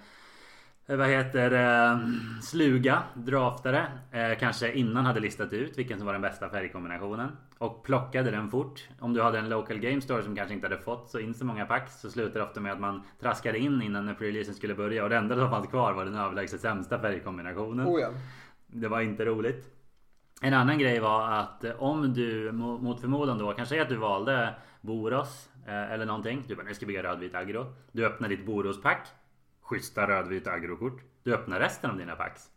vad heter eh, sluga draftare eh, kanske innan hade listat ut vilken som var den bästa färgkombinationen och plockade den fort. Om du hade en local game store som kanske inte hade fått så in så många packs så slutar det ofta med att man traskade in innan pre-releasen skulle börja och det enda som fanns kvar var den överlägset sämsta färgkombinationen. Oh ja. Det var inte roligt. En annan grej var att eh, om du mo- mot förmodan då kanske att du valde Boros eh, eller någonting. Du bara nu ska jag bygga rödvit aggro. Du öppnar ditt Boros-pack. Schyssta rödvita agrokort. Du öppnar resten av dina packs.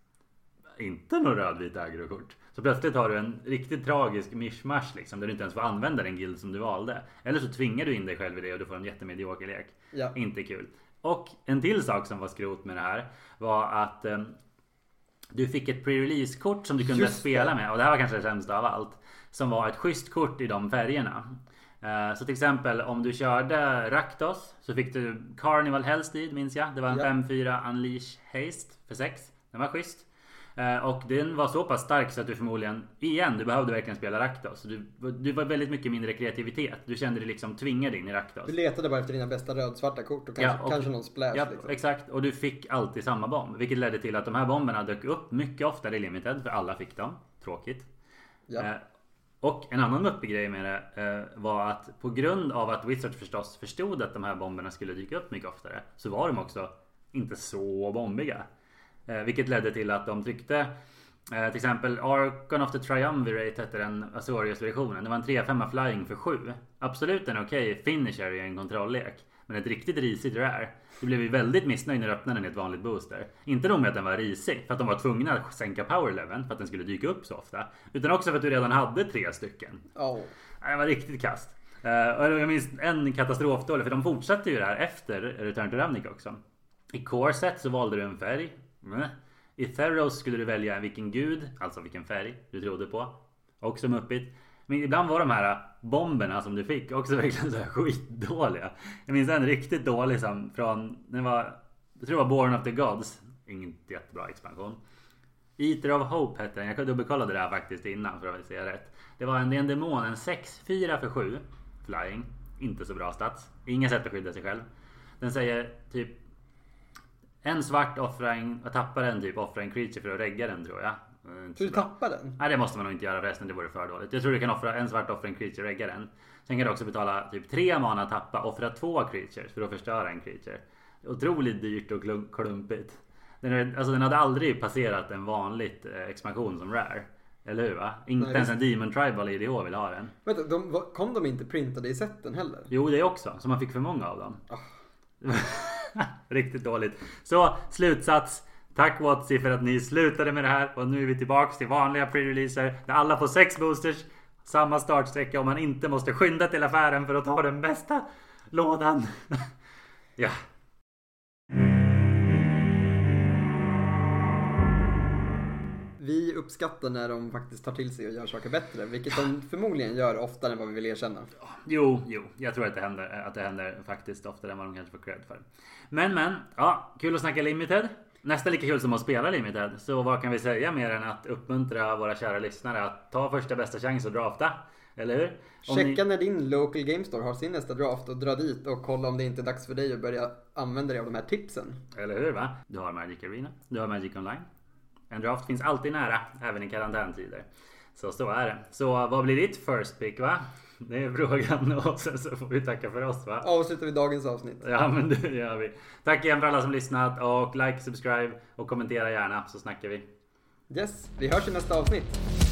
Inte några rödvita agrokort. Så plötsligt har du en riktigt tragisk mischmasch liksom där du inte ens får använda den guild som du valde. Eller så tvingar du in dig själv i det och du får en jättemedioker lek. Ja. Inte kul. Och en till sak som var skrot med det här var att eh, du fick ett pre-release kort som du kunde spela med och det här var kanske det sämsta av allt. Som var ett schysst kort i de färgerna. Eh, Så till exempel om du körde Raktos så fick du Carnival Hellsteed minns jag. Det var en Ja. 5-4 Unleash Haste för 6. Den var schysst. Eh, Och den var så pass stark så att du förmodligen, igen, du behövde verkligen spela Raktos. Du, du var väldigt mycket mindre kreativitet. Du kände dig liksom tvingad in i Raktos. Du letade bara efter dina bästa rödsvarta kort och kanske, Ja, och- kanske någon splash. Ja, liksom. exakt. Och du fick alltid samma bomb. Vilket ledde till att de här bomberna dök upp mycket oftare i Limited. För alla fick dem. Tråkigt. Ja. Och en annan uppe grej med det eh, var att på grund av att Wizards förstås förstod att de här bomberna skulle dyka upp mycket oftare. Så var de också inte så bombiga. Eh, vilket ledde till att de tryckte eh, till exempel Arcon of the Triumvirate hette den Azorius-versionen. Det var en 3-5 flying för 7. Absolut en okej finisher i en kontrolllek. Men ett riktigt risigt rare. Du blev ju väldigt missnöjd när du öppnade den i ett vanligt booster. Inte nog med att den var risig för att de var tvungna att sänka power leveln för att den skulle dyka upp så ofta. Utan också för att du redan hade tre stycken. Nej, Det var riktigt kast. Eh, jag minns en katastrofdålig för de fortsatte ju det här efter Return to Ravnica också. I Corset så valde du en färg. I Theros skulle du välja vilken gud, alltså vilken färg du trodde på. Också muppigt. Men ibland var de här bomberna som du fick också *laughs* verkligen så här skitdåliga. Jag minns en riktigt dålig som från, den var, jag tror det var Born of the Gods. Ingen jättebra expansion. Eater of Hope hette den. Jag dubbelkollade det här faktiskt innan för att säga rätt. Det var en, en demon, en 6-4 för 7 flying. Inte så bra stats. Inga sätt att skydda sig själv. Den säger typ en svart offra en, tappar en typ offra en creature för att regga den tror jag. Så du tappar den? Nej det måste man nog inte göra förresten, det vore för dåligt. Jag tror du kan offra en svart offra en creature regga den. Sen kan du också betala typ tre mana tappa, offra två creatures för att förstöra en creature. Otroligt dyrt och klumpigt. Den, alltså den hade aldrig passerat en vanligt eh, expansion som rare. Eller hur va? Inte Nej, ens en Demon Tribal IDH vill ha den. Vänta, de, kom de inte printade i setten heller? Jo det också, så man fick för många av dem. Oh. *laughs* Riktigt dåligt. Så slutsats. Tack Watsy för att ni slutade med det här och nu är vi tillbaks till vanliga pre-releaser där alla får sex boosters. Samma startsträcka och man inte måste skynda till affären för att ta den bästa lådan. *laughs* ja, vi uppskattar när de faktiskt tar till sig och gör saker bättre. Vilket de förmodligen gör oftare än vad vi vill erkänna. Jo, jo, jag tror att det händer, att det händer faktiskt oftare än vad de kanske får cred för. Men, men, ja, kul att snacka limited. Nästan lika kul som att spela limited. Så vad kan vi säga mer än att uppmuntra våra kära lyssnare att ta första bästa chans och drafta. Eller hur? Om Checka ni... när din local game store har sin nästa draft och dra dit och kolla om det inte är dags för dig att börja använda dig av de här tipsen. Eller hur va? Du har Magic Arena, du har Magic Online. En draft finns alltid nära, även i karantäntider. Så så är det. Så vad blir ditt first pick va? *laughs* Det är frågan och sen så får vi tacka för oss va? Avslutar vi dagens avsnitt. Ja men det gör vi. Tack igen för alla som lyssnat och like, subscribe och kommentera gärna så snackar vi. Yes, vi hörs i nästa avsnitt.